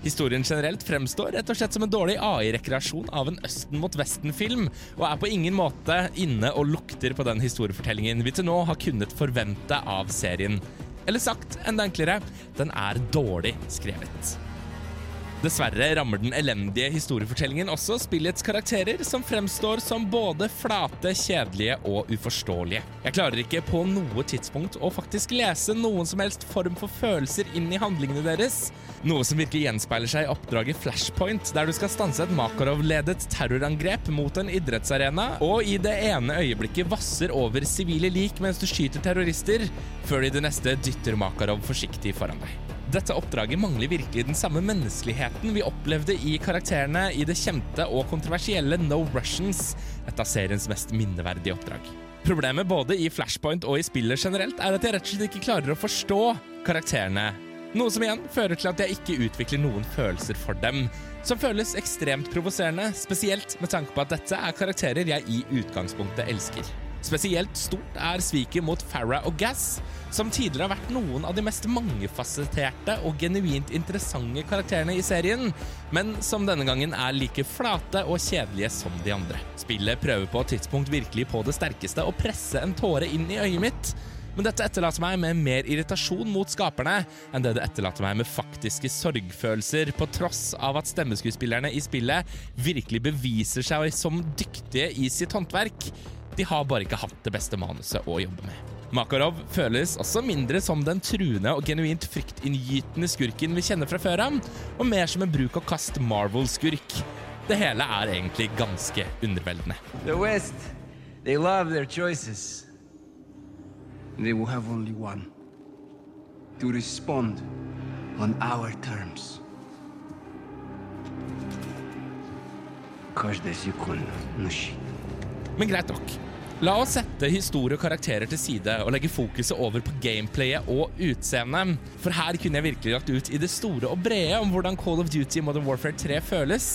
Historien generelt fremstår rett og slett som en dårlig AI-rekreasjon av en Østen mot Vesten-film, og er på ingen måte inne og lukter på den historiefortellingen vi til nå har kunnet forvente av serien. Eller sagt enda enklere, den er dårlig skrevet. Dessverre rammer den elendige historiefortellingen også spillets karakterer, som fremstår som både flate, kjedelige og uforståelige. Jeg klarer ikke på noe tidspunkt å faktisk lese noen som helst form for følelser inn i handlingene deres, noe som virkelig gjenspeiler seg i oppdraget Flashpoint, der du skal stanse et Makarov-ledet terrorangrep mot en idrettsarena, og i det ene øyeblikket vasser over sivile lik mens du skyter terrorister, før de i det neste dytter Makarov forsiktig foran deg. Dette oppdraget mangler virkelig den samme menneskeligheten vi opplevde i karakterene i det kjente og kontroversielle No Russians, et av seriens mest minneverdige oppdrag. Problemet både i Flashpoint og i spillet generelt er at jeg rett og slett ikke klarer å forstå karakterene. Noe som igjen fører til at jeg ikke utvikler noen følelser for dem, som føles ekstremt provoserende, spesielt med tanke på at dette er karakterer jeg i utgangspunktet elsker. Spesielt stort er sviket mot Farah og Gass, som tidligere har vært noen av de mest mangefasetterte og genuint interessante karakterene i serien, men som denne gangen er like flate og kjedelige som de andre. Spillet prøver på et tidspunkt virkelig på det sterkeste å presse en tåre inn i øyet mitt, men dette etterlater meg med mer irritasjon mot skaperne enn det det etterlater meg med faktiske sorgfølelser, på tross av at stemmeskuespillerne i spillet virkelig beviser seg som dyktige i sitt håndverk. De har bare ikke hatt det beste manuset å jobbe med. Makarov føles også mindre som den truende og genuint fryktinngytende skurken vi kjenner fra før av, og mer som en bruk og kast Marvel-skurk. Det hele er egentlig ganske underveldende. The West, they love their choices. They will have only one. To respond on our terms. Men greit nok. La oss sette historie og karakterer til side og legge fokuset over på gameplayet og utseendet. For her kunne jeg virkelig lagt ut i det store og brede om hvordan Call of Duty Modern Warfare 3 føles.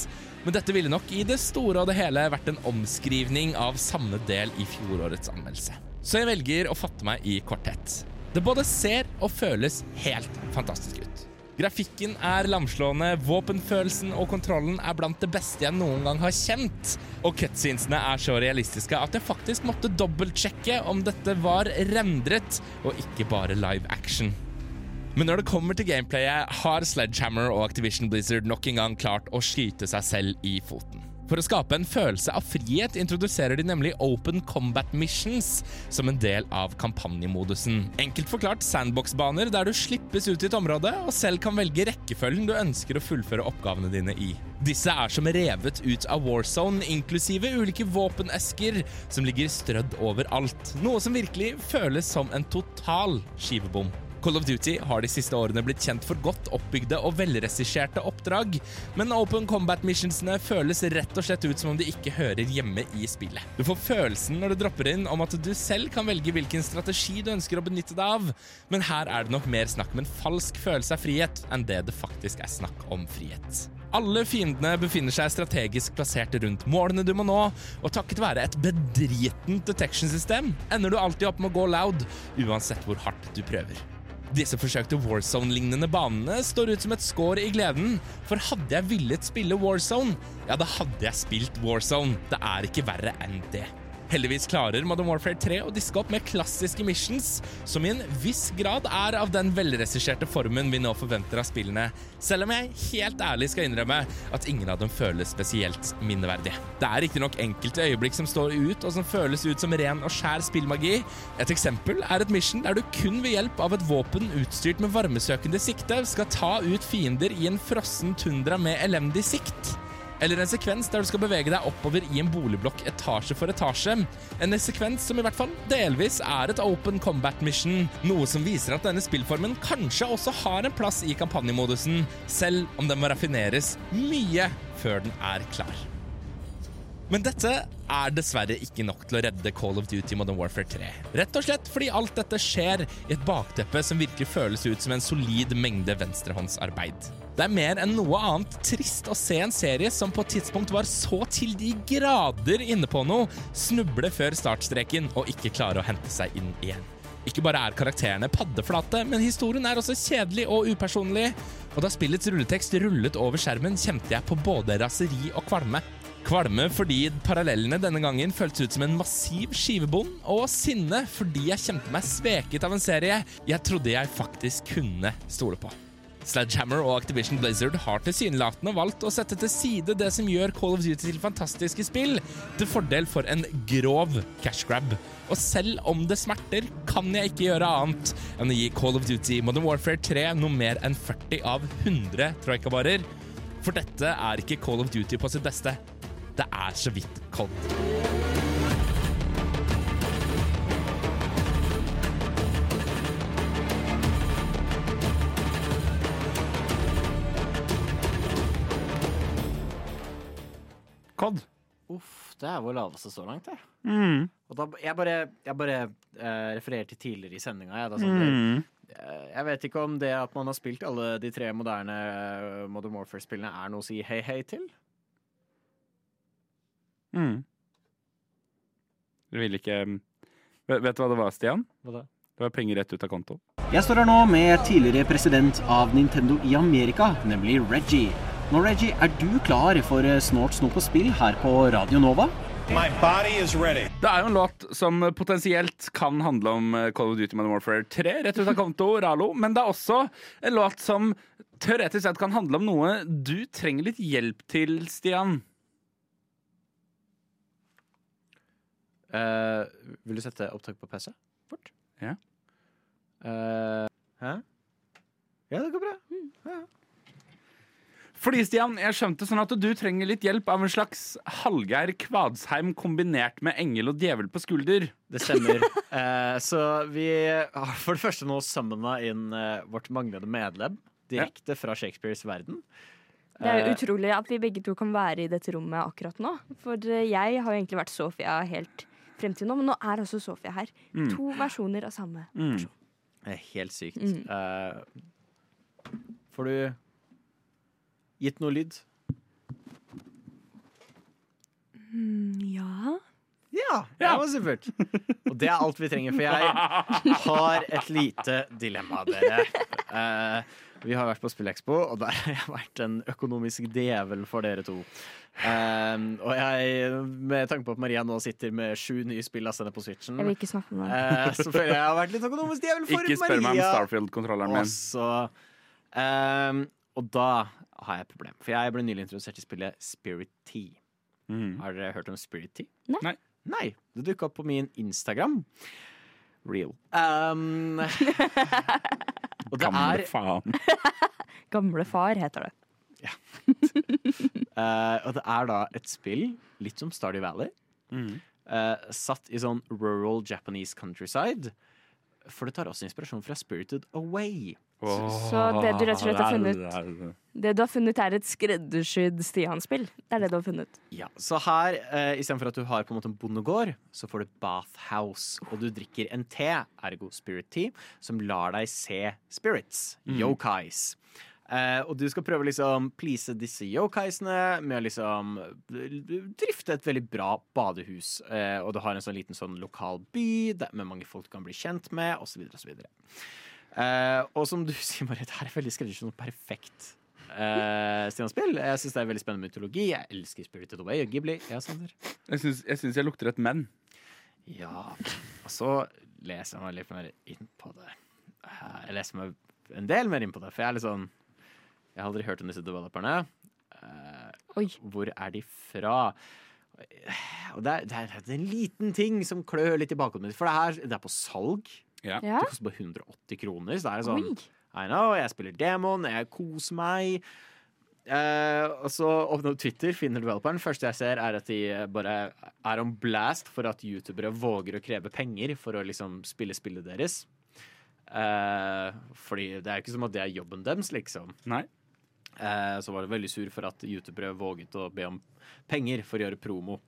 Men dette ville nok i det store og det hele vært en omskrivning av samme del i fjorårets anmeldelse. Så jeg velger å fatte meg i korthet. Det både ser og føles helt fantastisk ut. Grafikken er lamslående, våpenfølelsen og kontrollen er blant det beste jeg noen gang har kjent. Og cutscenesene er så realistiske at jeg faktisk måtte dobbeltsjekke om dette var rendret og ikke bare live action. Men når det kommer til gameplayet, har Sledgehammer og Activision Blizzard nok en gang klart å skyte seg selv i foten. For å skape en følelse av frihet introduserer de nemlig Open Combat Missions som en del av kampanjemodusen. Enkelt forklart sandbox-baner der du slippes ut i et område og selv kan velge rekkefølgen du ønsker å fullføre oppgavene dine i. Disse er som revet ut av Warzone, inklusive ulike våpenesker som ligger strødd overalt, noe som virkelig føles som en total skivebom. Call of Duty har de siste årene blitt kjent for godt oppbygde og velregisserte oppdrag, men Open Combat Missionsene føles rett og slett ut som om de ikke hører hjemme i spillet. Du får følelsen når du dropper inn om at du selv kan velge hvilken strategi du ønsker å benytte deg av, men her er det nok mer snakk om en falsk følelse av frihet enn det det faktisk er snakk om frihet. Alle fiendene befinner seg strategisk plassert rundt målene du må nå, og takket være et bedritent detection-system ender du alltid opp med å gå loud, uansett hvor hardt du prøver. Disse forsøkte Warzone-lignende banene står ut som et skår i gleden, for hadde jeg villet spille Warzone, ja, da hadde jeg spilt Warzone. Det er ikke verre enn det. Heldigvis klarer Modern Warfare 3 å diske opp med klassiske missions, som i en viss grad er av den velregisserte formen vi nå forventer av spillene, selv om jeg helt ærlig skal innrømme at ingen av dem føles spesielt minneverdige. Det er riktignok enkelte øyeblikk som står ut, og som føles ut som ren og skjær spillmagi. Et eksempel er et mission der du kun ved hjelp av et våpen utstyrt med varmesøkende sikte skal ta ut fiender i en frossen tundra med elendig sikt. Eller en sekvens der du skal bevege deg oppover i en boligblokk etasje for etasje. En sekvens som i hvert fall delvis er et open combat mission, noe som viser at denne spillformen kanskje også har en plass i kampanjemodusen, selv om den må raffineres mye før den er klar. Men dette er dessverre ikke nok til å redde Call of Duty Modern Warfare 3. Rett og slett fordi alt dette skjer i et bakteppe som virkelig føles ut som en solid mengde venstrehåndsarbeid. Det er mer enn noe annet trist å se en serie som på et tidspunkt var så til de grader inne på noe, snuble før startstreken og ikke klare å hente seg inn igjen. Ikke bare er karakterene paddeflate, men historien er også kjedelig og upersonlig. Og da spillets rulletekst rullet over skjermen, kjente jeg på både raseri og kvalme. Kvalme fordi parallellene denne gangen føltes ut som en massiv skivebond, og sinne fordi jeg kjente meg sveket av en serie jeg trodde jeg faktisk kunne stole på. Sledgehammer og Activision Blizzard har tilsynelatende valgt å sette til side det som gjør Call of Duty til fantastiske spill, til fordel for en grov cash grab. Og selv om det smerter, kan jeg ikke gjøre annet enn å gi Call of Duty Modern Warfare 3 noe mer enn 40 av 100 troikabarer. For dette er ikke Call of Duty på sitt beste. Det er så vidt COD. COD. Uff, det er vår laveste så langt, det. Mm. Og da, jeg bare, jeg bare eh, refererer til tidligere i sendinga. Jeg, sånn, Mm. eh, jeg vet ikke om det at man har spilt alle de tre moderne uh, Modern Warfare-spillene, er noe å si hei, hei til. Mm. Du vil ikke Vet vet du hva det var, Stian? Hva da? Det var penger rett ut av konto. Jeg står her nå med tidligere president av Nintendo i Amerika, nemlig Reggie. Nå, Reggie, er du klar for snålt Snort snop og spill her på Radio Nova? My body is ready. Det er jo en låt som potensielt kan handle om eh, Call of Duty Modern Warfare 3, rett ut av konto, Ralo. Men det er også en låt som teoretisk sett kan handle om noe du trenger litt hjelp til, Stian. Uh, vil du sette opptak på PC? Fort. Ja. Uh, hæ? Ja, det går bra. Ja. Fordi, Stian, jeg skjønte sånn at du trenger litt hjelp av en slags Hallgeir Kvadsheim kombinert med engel og djevel på skulder. Det stemmer. Eh, så vi har for det første nå summona inn eh, vårt manglende medlem direkte fra Shakespeares verden. Det er jo Eh, utrolig at vi begge to kan være i dette rommet akkurat nå. For eh, jeg har jo egentlig vært Sofia helt frem til nå, men nå er også Sofia her. Mm. To versjoner av samme. Det er helt sykt. Mm. Eh, får du gitt noe lyd? Mm, ja. Ja, det var supert. Og det er alt vi trenger, for jeg har et lite dilemma, dere. Uh, vi har vært på Spillekspo, og der har jeg vært en økonomisk djevel for dere to. Eh, og jeg, med tanke på at Maria nå sitter med sju nye spill lastende på Switchen, Jeg vil ikke snakke med eh, deg. så føler jeg jeg har vært litt økonomisk djevel for Maria. Ikke spør meg om Starfield-kontrolleren min. Og så ehm, Og da har jeg et problem. For jeg ble nylig introdusert til spillet Spirit Tea. Mm. Har dere hørt om Spirit Tea? Nei. Nei. Det dukka opp på min Instagram. Real. Um, og det Gamle er faen. Gamle far heter det. Eh, og det er da et spill, litt som Stardew Valley, Mm. uh, satt i sånn rural Japanese countryside. For det tar også inspirasjon fra Spirited Away. Så det du rett og slett har funnet Det du har funnet, er et skreddersydd Stian-spill. Det er det du har funnet. Ja, Så her, eh, istedenfor at du har på en måte en bondegård, så får du bathhouse. Og du drikker en te, ergo spirit tea, som lar deg se spirits. Mm. Yokais. Eh, og du skal prøve liksom please disse yokaisene med å liksom drifte et veldig bra badehus. Eh, og du har en sånn liten sånn lokal by med mange folk du kan bli kjent med, osv. osv. Eh, og som du sier, Marit, her er veldig skreddersydd og perfekt. Uh, Stian-spill. Jeg syns det er veldig spennende mytologi. Jeg elsker Spirited Away og Ghibli. Ja, Sander. Jeg syns jeg, jeg lukter et menn. Ja. Og så leser jeg meg litt mer inn på det. Eh, Jeg leser meg en del mer inn på det, for jeg er litt sånn Jeg har aldri hørt om disse developerne. Eh, hvor er de fra? Og det er, det, er, det er en liten ting som klør litt i bakhodet mitt, for det, her, det er på salg. Ja. Ja. Det koster bare 180 kroner, så det er sånn Oi. I know, jeg spiller demon, jeg koser meg. Eh, og så åpner du Twitter, finner developeren. Første jeg ser, er at de bare er on blast for at youtubere våger å kreve penger for å liksom spille spillet deres. Eh, fordi det er ikke som at det er jobben deres, liksom. Nei. Eh, så var det veldig sur for at youtubere våget å be om penger for å gjøre promo.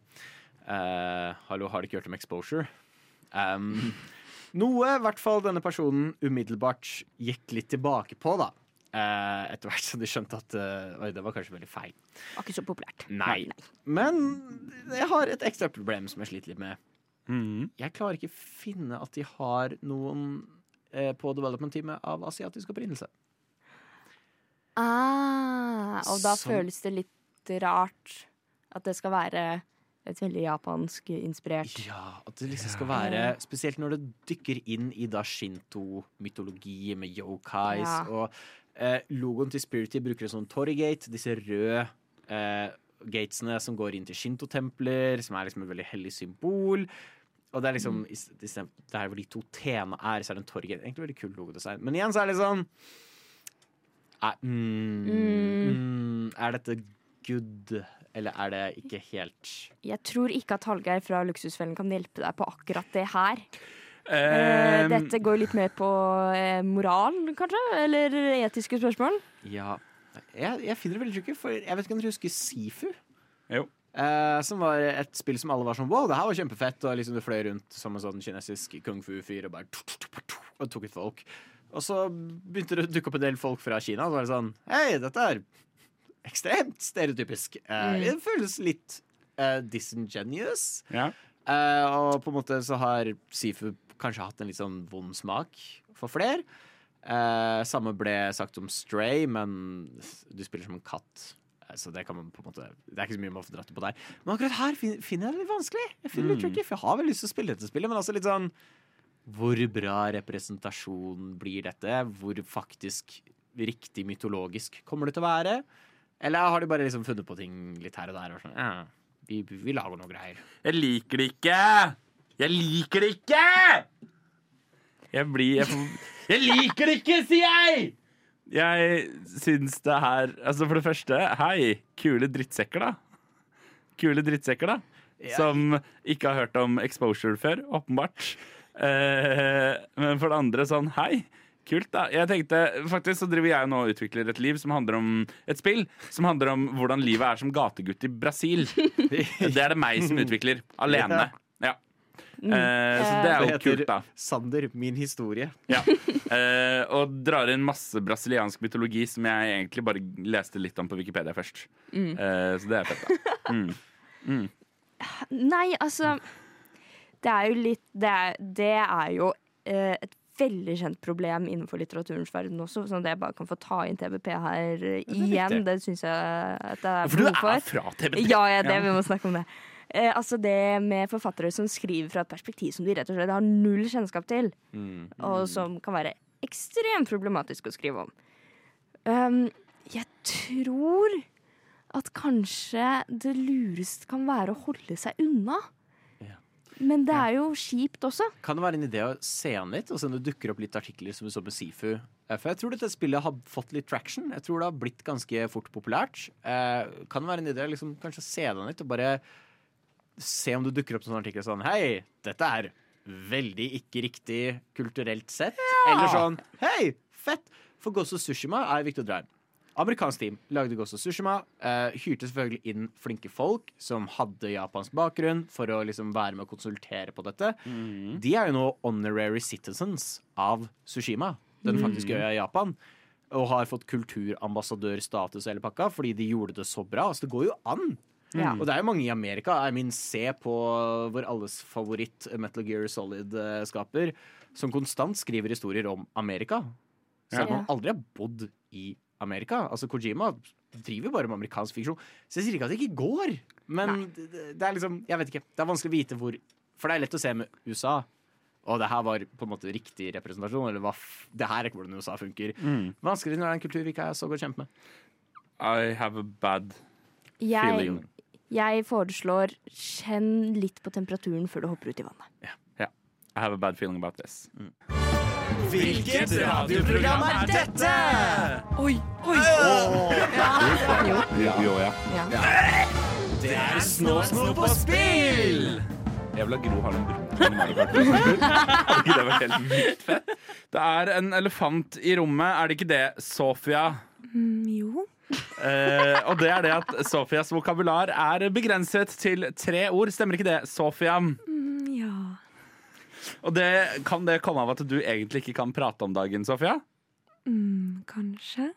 Eh, hallo, har du ikke hørt om exposure? Um, noe i hvert fall denne personen umiddelbart gikk litt tilbake på, da. eh, etter hvert som de skjønte at eh, Oi, det var kanskje veldig feil. Var ikke så populært. Nei. Men jeg har et ekstra problem som jeg sliter litt med. Jeg klarer ikke finne at de har noen eh, på development-teamet av asiatisk opprinnelse. Ah, og da så. føles det litt rart at det skal være et veldig japansk inspirert Ja, At det liksom skal være Spesielt når det dykker inn i da shinto-mytologi med yokais. Ja. Og eh, logoen til Spirity bruker en sånn Torrygate, disse røde eh, gatesene som går inn til shinto-templer, som er liksom et veldig hellig symbol. Og det er liksom Mm. Der hvor de to T-ene er, så er det en Torrygate. Egentlig veldig kult logodesign. Men igjen så er det sånn eh, mm, mm, Er dette good, eller er det ikke helt Jeg tror ikke at Hallgeir fra Luksusfellen kan hjelpe deg på akkurat det her. Eh, Eh, dette går litt mer på eh, moral, kanskje? Eller etiske spørsmål? Ja. Jeg, jeg finner det veldig tricky, for jeg vet ikke om dere husker Sifu? Jo. Uh, som var et spill som alle var sånn Wow, det her var kjempefett. Og liksom du fløy rundt som en sånn kinesisk kung fu-fyr og bare og tok ut folk. Og så begynte det å dukke opp en del folk fra Kina, og så var det sånn Hei, dette er ekstremt stereotypisk. Uh, Mm. Det føles litt uh, disingenuous. Ja. Uh, og på en måte så har Sifu kanskje hatt en litt sånn vond smak for flere. Eh, samme ble sagt om Stray, men du spiller som en katt. Så det kan man på en måte Det er ikke så mye man får dratt på der. Men akkurat her finner jeg det litt vanskelig. Jeg finner det litt Mm. tricky, For jeg har vel lyst til å spille dette spillet, men altså litt sånn Hvor bra representasjon blir dette? Hvor faktisk riktig mytologisk kommer det til å være? Eller har de bare liksom funnet på ting litt her og der? Og sånn, ja, vi, vi lager noe greier. Jeg liker det ikke! Jeg liker det ikke! Jeg blir Jeg, jeg liker det ikke, sier jeg! Jeg syns det her Altså, for det første, hei, kule drittsekker, da. Kule drittsekker, da. Ja. Som ikke har hørt om exposure før, åpenbart. Eh, men for det andre sånn, hei. Kult, da. Jeg tenkte, faktisk så driver jeg nå og utvikler et liv som handler om et spill som handler om hvordan livet er som gategutt i Brasil. Det er det meg som utvikler. Alene. Ja. Eh, så det er jo kult, da. Sander, min historie. Ja. Eh, og drar inn masse brasiliansk mytologi som jeg egentlig bare leste litt om på Wikipedia først. Mm. Eh, så det er fett, da. Mm. Mm. Nei, altså Det er jo litt Det er, det er jo eh, et veldig kjent problem innenfor litteraturens verden også, sånn at jeg bare kan få ta inn TBP her det igjen. Det syns jeg at det er For du behov for. er fra TBP. Ja, ja, det, vi må snakke om det. Eh, altså det med forfattere som skriver fra et perspektiv som de rett og slett har null kjennskap til, Mm. og som kan være ekstremt problematisk å skrive om. Um, jeg tror at kanskje det lureste kan være å holde seg unna. Men det er jo kjipt også. Kan det være en idé å se an litt, og se om det dukker opp litt artikler som du så med Sifu? Eh, For jeg tror dette spillet har fått litt traction. Jeg tror det har blitt ganske fort populært. Eh, kan det være en idé å liksom, kanskje se det an litt, og bare se om det dukker opp sånne artikler sånn Hei, dette er veldig ikke riktig kulturelt sett. Eller sånn Hei, fett! For Ghost of Tsushima er viktig å dra inn. Amerikansk team lagde Ghost of Tsushima. Uh, hyrte selvfølgelig inn flinke folk som hadde japansk bakgrunn, for å liksom være med og konsultere på dette. De er jo nå honorary citizens av Tsushima, den faktiske øya i Japan. Og har fått kulturambassadørstatus og hele pakka fordi de gjorde det så bra. Så det går jo an. Ja. Og det er jo mange i Amerika. I mean, se på vår alles favoritt Metal Gear Solid-skaper, som konstant skriver historier om Amerika. Selv Ja. han aldri har bodd i Amerika. Altså Kojima driver bare med amerikansk fiksjon. Så jeg sier ikke at det ikke går, men det, det- er liksom Jeg vet ikke. Det er vanskelig å vite hvor For det er lett å se med USA. Og det her var på en måte riktig representasjon. Eller hva f det her er ikke hvordan USA funker. Mm. Vanskelig når det er en kultur vi ikke er så godt kjent med. I have a bad Jeg, feeling. jeg foreslår kjenn litt på temperaturen før du hopper ut i vannet. Ja. I have a bad feeling about this. Hvilket radioprogram er dette? Oi, oi! Jo, jo, ja. Det er Snåsno på spill! Jeg vil ha Gro Harlem Brundtland. Hadde ikke det vært helt vilt fett? Det er en elefant i rommet, er det ikke det, Sofia? Mm, jo. Eh, og det er det at Sofias vokabular er begrenset til tre ord. Stemmer ikke det, Sofia? Mm, ja. Og det, kan det komme av at du egentlig ikke kan prate om dagen, Sofia? Mm, kanskje.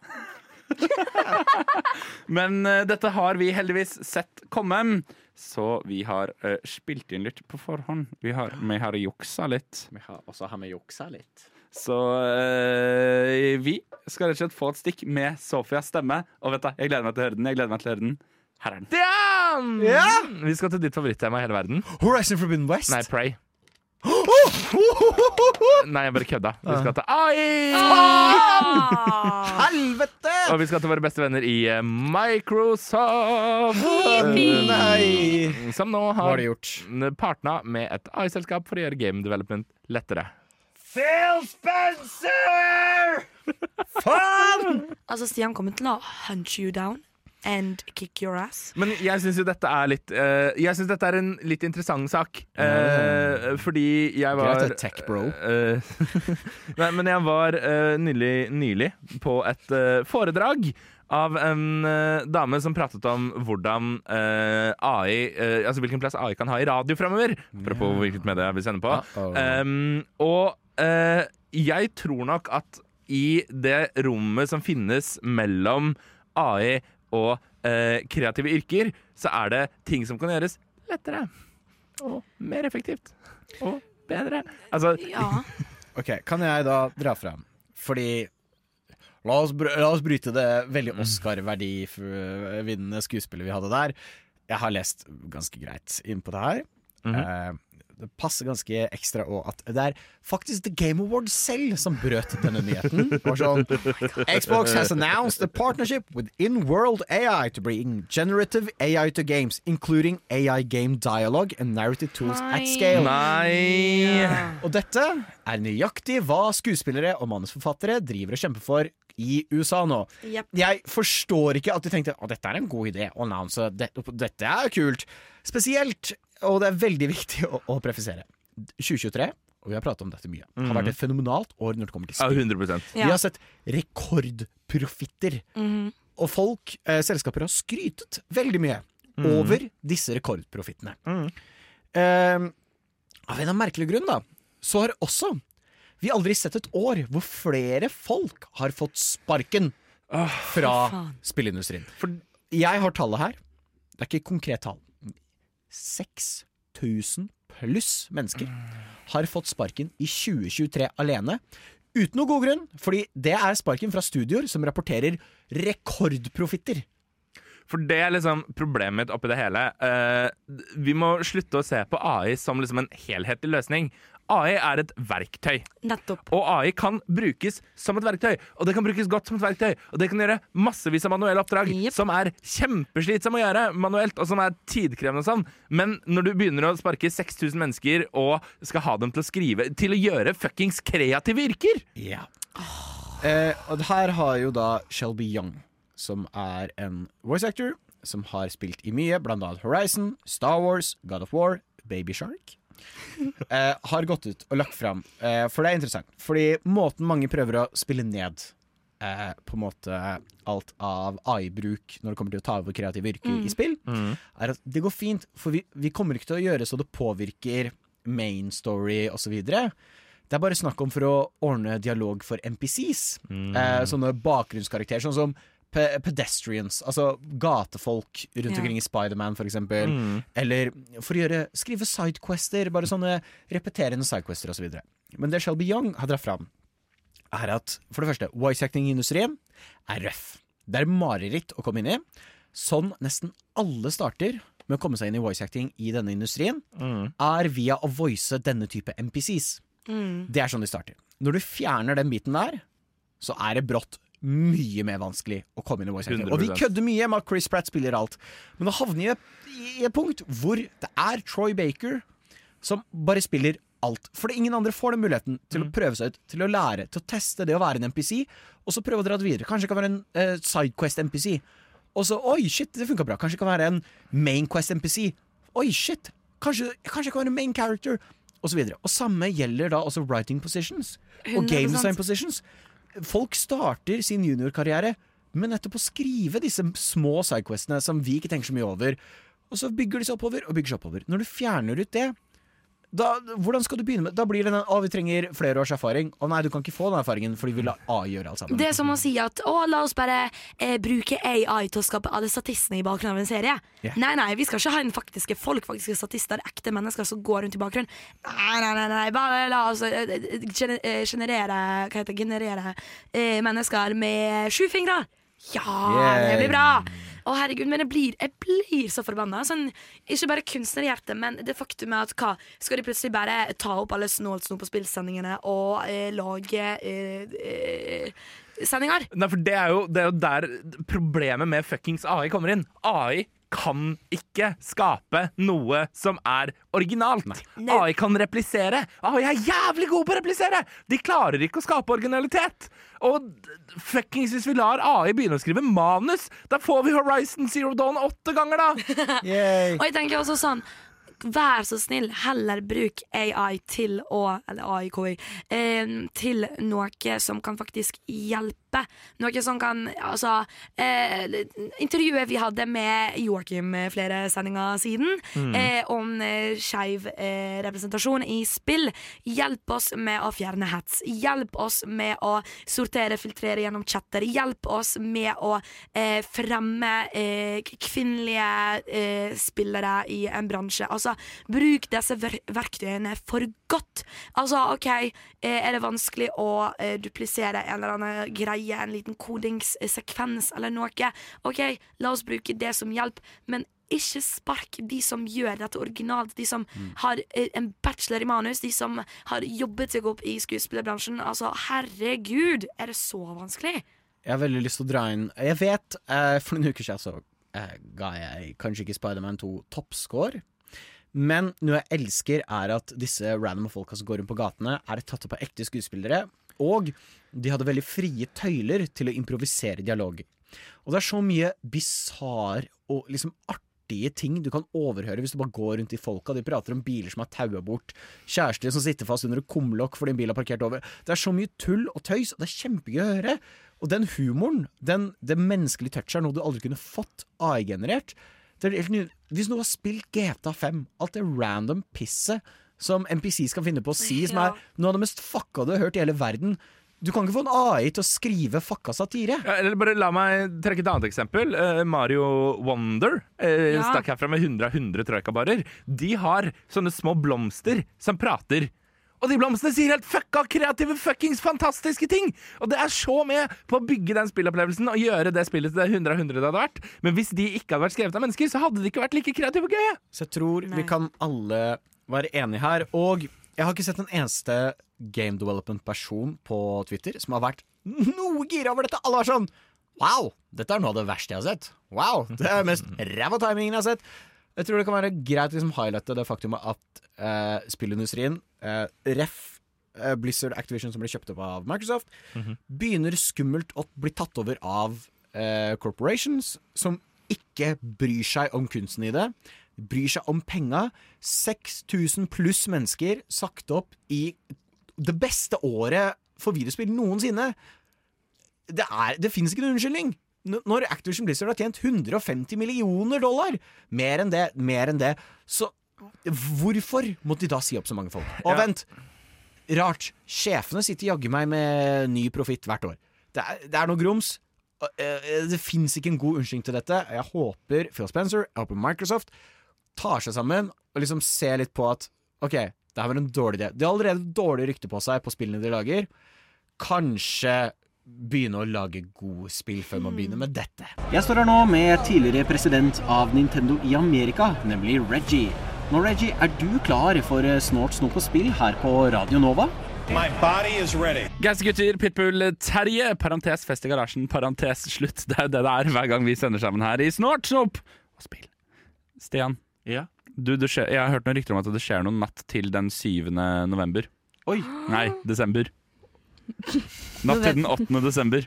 Men uh, dette har vi heldigvis sett komme, så vi har uh, spilt inn litt på forhånd. Vi har, vi har juksa litt. Og så har vi juksa litt. Så uh, vi skal rett og slett få et stikk med Sofias stemme. Og vet du, jeg gleder meg til å høre den. Jeg gleder meg til å høre den. Her er den. Yeah! Vi skal til ditt favorittema i hele verden. Horizon Forbidden West. Nei, Prey. Nei, jeg bare kødda. Vi skal til AI! Helvete! Og vi skal til våre beste venner i eh, Microsoft. Nei. Som nå har partna med et AI-selskap for å gjøre game development lettere. Phil Spencer! Faen! Altså, Stian kommer til å hunt you down and kick your ass. Men jeg syns jo dette er litt uh, Jeg synes dette er en litt interessant sak. Eh, fordi jeg var Greit, tech, bro. Uh, nei, men jeg var nylig, nylig på et foredrag av en uh, dame som pratet om hvordan uh, AI uh, Altså hvilken plass AI kan ha i radio framover. Apropos hvilket medie jeg vil sende på. Uh-oh. Um, og eh, jeg tror nok at i det rommet som finnes mellom AI og eh, kreative yrker, så er det ting som kan gjøres lettere. Og mer effektivt. Og bedre. Altså Ja. Ok, Kan jeg da dra fram? Fordi La oss, la oss bryte det veldig Oscar-verdivinnende skuespillet vi hadde der. Jeg har lest ganske greit inn på det her. Eh, det passer ganske ekstra òg at det er faktisk The Game Awards selv som brøt denne nyheten. Sånn Xbox has announced a partnership with In-World AI to bring generative AI to games, including AI game dialogue and narrative tools at scale. Nei! Og dette er nøyaktig hva skuespillere og manusforfattere driver og kjemper for i USA nå. Yep. Jeg forstår ikke at de tenkte at dette er en god idé å annonse. Dette, dette er kult. Spesielt, og det er veldig viktig å, å prefisere, 2023, og vi har pratet om dette mye, har vært et fenomenalt år når det kommer til Ja, spill. 100 Vi har sett rekordprofitter. Mm. Og folk, eh, selskaper har skrytet veldig mye mm. over disse rekordprofittene. Eh, av en eller merkelig grunn, da, så har også vi aldri sett et år hvor flere folk har fått sparken fra spillindustrien. For jeg har tallet her. Det er ikke et konkret tall. 6000 pluss mennesker har fått sparken i 2023 alene. Uten noe god grunn, fordi det er sparken fra studioer som rapporterer rekordprofitter. For det er liksom problemet mitt oppi det hele. Uh, vi må slutte å se på AI som liksom en helhetlig løsning. AI er et verktøy. Nettopp. Og AI kan brukes som et verktøy. Og det kan brukes godt som et verktøy. Og det kan gjøre massevis av manuelle oppdrag som er kjempeslitsomme å gjøre manuelt, og som er tidkrevende og sånn. Men når du begynner å sparke 6000 mennesker og skal ha dem til å skrive Til å gjøre fuckings kreative yrker! Ja. Eh, og her har jo da Shelby Young, som er en voice actor, som har spilt i mye, blant annet Horizon, Star Wars, God of War, Baby Shark. Eh, har gått ut og lagt fram, eh, for det er interessant. Fordi måten mange prøver å spille ned eh, på en måte alt av AI-bruk når det kommer til å ta over kreative yrker Mm. i spill, er at det går fint, for vi, vi kommer ikke til å gjøre så det påvirker main story osv. Det er bare snakk om for å ordne dialog for NPCs. Mm. Eh, sånne bakgrunnskarakterer, sånn som pe pedestrians, altså gatefolk rundt Ja. omkring i Spiderman for eksempel. Mm. Eller for å gjøre, skrive sidequester, bare sånne repeterende sidequester osv. Men det Shelby Young har dratt fram, er at for det første, voice acting-industrien er røff. Det er mareritt å komme inn i. Sånn nesten alle starter med å komme seg inn i voice acting i denne industrien, er via å voice denne type NPCs. Mm. Det er sånn de starter. Når du fjerner den biten der, så er det brått mye mer vanskelig å komme inn i voice acting. Og vi kødder mye med at Chris Pratt spiller alt, men da havner vi i et punkt hvor det er Troy Baker som bare spiller alt. Fordi ingen andre får den muligheten til å prøve seg ut, til å lære, til å teste det å være en NPC, og så prøve å dra det videre. Kanskje det kan være en uh, Sidequest-NPC. Og så oi, shit, det funka bra. Kanskje det kan være en Mainquest-NPC. Oi, shit, kanskje, kanskje det kan være en main character. Og så videre. Og samme gjelder da også writing positions. Og game design positions. Folk starter sin juniorkarriere med nettopp å skrive disse små sidequestene som vi ikke tenker så mye over. Og så bygger de seg oppover og bygger seg oppover. Når du fjerner ut det, da, hvordan skal du begynne med Da blir det den å, vi trenger flere års erfaring. Å nei, du kan ikke få den erfaringen fordi vi lar AI gjøre alt sammen. Det er som å si at å, la oss bare eh, bruke AI til å skape alle statistene i bakgrunnen av en serie. Yeah. Nei, nei, vi skal ikke ha en faktiske folk, faktiske statister, ekte mennesker som går rundt i bakgrunnen. Nei, nei, nei, nei bare la oss eh, eh, eh, generere Hva heter det? Generere eh, mennesker med sju fingre. Ja, det blir bra! Å herregud, men jeg blir, jeg blir så forbanna. Sånn, ikke bare kunstnerhjertet, men det faktum er at hva Skal de plutselig bare ta opp alle Snålt på spillsendingene og eh, lage eh, eh, sendinger? Nei, for det er, jo, det er jo der problemet med fuckings AI kommer inn. AI kan ikke skape noe som er originalt. AI kan replisere. AI er jævlig god på å replisere! De klarer ikke å skape originalitet. Og fuckings hvis vi lar AI begynne å skrive manus, da får vi Horizon Zero Dawn åtte ganger, da! Og jeg tenker også sånn Vær så snill, heller bruk AI til å Eller AI, KI, eh, til noe som kan faktisk hjelpe. Noe som kan Altså eh, Intervjuet vi hadde med Joakim eh, flere sendinger siden, Mm. eh, om eh, skeiv eh, representasjon i spill, hjelp oss med å fjerne hets. Hjelp oss med å sortere, filtrere gjennom chatter. Hjelp oss med å eh, fremme eh, kvinnelige eh, spillere i en bransje. Altså, bruk disse ver verktøyene for godt. Altså, OK, er det vanskelig å duplisere en eller annen greie, en liten kodingssekvens eller noe? OK, la oss bruke det som hjelp, men ikke spark de som gjør dette originalt, de som har eh, en bachelor i manus, de som har jobbet seg opp i skuespillerbransjen. Altså, herregud, er det så vanskelig? Jeg har veldig lyst til å dra inn Jeg vet, eh, for noen uker siden så eh, ga jeg kanskje ikke Spiderman 2 toppscore. Men noe jeg elsker, er at disse random folka som går rundt på gatene, er tatt opp av ekte skuespillere. Og de hadde veldig frie tøyler til å improvisere dialog. Og det er så mye bisarr og liksom artige ting du kan overhøre hvis du bare går rundt i folka. De prater om biler som er taua bort, kjærester som sitter fast under et kumlokk fordi en bil har parkert over. Det er så mye tull og tøys, og det er kjempegøy å høre. Og den humoren, den, det menneskelige touchet, er noe du aldri kunne fått AI-generert. Er Hvis noen har spilt GTA 5, alt det random pisset som NPCs kan finne på å si, som Ja. er noe av det mest fucka du har hørt i hele verden Du kan ikke få en AI til å skrive fucka satire. Ja, eller bare La meg trekke et annet eksempel. Eh, Mario Wonder eh, Ja. stakk herfra med 100 av 100 troikabarer. De har sånne små blomster som prater. Og de blomstene sier helt fucka kreative, fuckings fantastiske ting! Og det er så med på å bygge den spillopplevelsen og gjøre det spillet til det 100 av 100 det hadde vært. Men hvis de ikke hadde vært skrevet av mennesker, så hadde de ikke vært like kreative og gøye. Så jeg tror vi kan alle være enig her. Og jeg har ikke sett en eneste game development-person på Twitter som har vært noe gira over dette. Alle var sånn Wow, dette er noe av det verste jeg har sett. Wow, det er mest ræva timingen jeg har sett. Jeg tror det kan være greit å liksom highlighte det faktumet at eh, spillindustrien, eh, ref eh, Blizzard Activision som ble kjøpt opp av Microsoft, begynner skummelt å bli tatt over av eh, corporations som ikke bryr seg om kunsten i det. Bryr seg om penga. 6000 pluss mennesker sagt opp i det beste året for videospill noensinne. Det, er, det finnes ikke noen unnskyldning. Når Activision Blizzard har tjent 150 millioner dollar, mer enn det, mer enn det, så hvorfor måtte de da si opp så mange folk? Og Ja. vent, rart. Sjefene sitter jaggu meg med ny profitt hvert år. Det er, det er noe grums. eh, Det fins ikke en god unnskyldning til dette. Jeg håper Phil Spencer, jeg håper Microsoft tar seg sammen og liksom ser litt på at OK, det her var en dårlig idé. De har allerede dårlig rykte på seg på spillene de lager. Kanskje begynne å lage gode spill før man begynner med dette. Jeg står her nå med tidligere president av Nintendo i Amerika, nemlig Reggie. Nå, Reggie, er du klar for eh, Snort snop og spill her på Radio Nova? My body is ready. Geistgutter, Pitbull, Terje, parentes fest i garasjen, parentes slutt. Det er jo det det er hver gang vi sender sammen her i Snort, Snop og spill. Stian, du, det skjer, jeg har hørt noen rykter om at det skjer noe natt til den 7. november. Oi! Nei, desember. Natt til den 8. desember.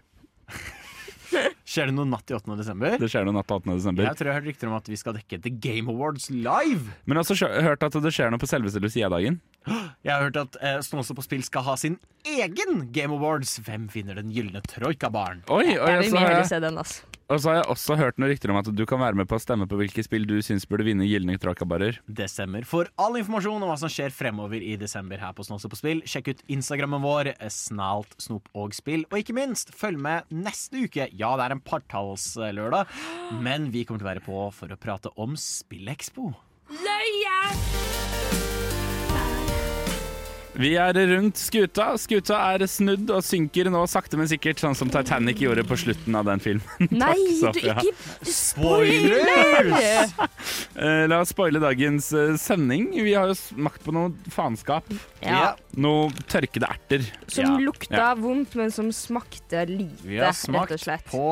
Skjer det noe natt til 8. desember? Det skjer noe natt til 8. desember. Jeg tror jeg har hørt rykter om at vi skal dekke The Game Awards live. Men jeg har også hørt at det skjer noe på selveste Lucia-dagen. Jeg har hørt at eh, Snåsa på spill skal ha sin egen Game Awards. Hvem finner den gylne troikabaren? Oi, oi, Jeg vil så mye heller se den, ass. Og så har jeg også hørt noen rykter om at du kan være med på å stemme på hvilke spill du syns burde vinne Gylne trakabarer. Det stemmer. For all informasjon om hva som skjer fremover i desember her på Snåse på spill, sjekk ut Instagrammen vår, Snalt, Snop og Spill. Og ikke minst, følg med neste uke. Ja, det er en partallslørdag, men vi kommer til å være på for å prate om Spillekspo. Løye! Vi er rundt skuta. Skuta er snudd og synker nå sakte, men sikkert, sånn som Titanic gjorde på slutten av den filmen. Nei, du Sofia. ikke Spoilers! Eh, La oss spoile dagens eh, sending. Vi har jo smakt på noe faenskap. Ja. Noe tørkede erter. Som Ja. lukta Ja. vondt, men som smakte lite, rett og slett. Vi har smakt på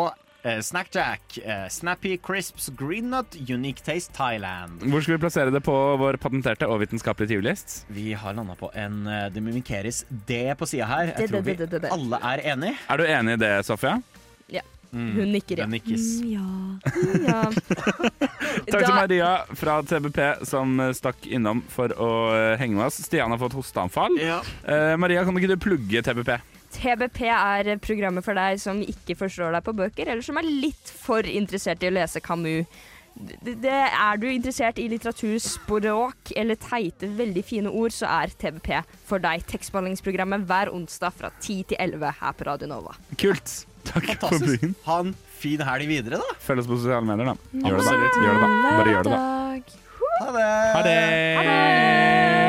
Snackjack, eh, Snappy Crisps Green Nut, Unique Taste Thailand. Hvor skal vi plassere det på vår patenterte og vitenskapelige tyvelist? Vi har landa på en eh, Det mimikeres D på sida her. Jeg tror vi alle er enig. Er du enig i det, Sofia? Ja. Mm. Hun nikker, ja. Det nikkes. ja. Takk til Maria fra TBP som eh, stakk innom for å eh, henge med oss. Stian har fått hosteanfall. Ja. Eh, Maria, kan ikke du plugge TBP? TBP er programmet for deg som ikke forstår deg på bøker, eller som er litt for interessert i å lese Camus. Det, det Er du interessert i litteraturspråk eller teite, veldig fine ord, så er TBP for deg. Tekstbehandlingsprogrammet hver onsdag fra 10 til 11 her på Radio Nova. Kult. Takk for byen. Ha en fin helg videre, da. Følg oss på sosiale medier, da. Gjør det, da. Gjør det, da. Bare gjør det, da. Ha det. Ha det!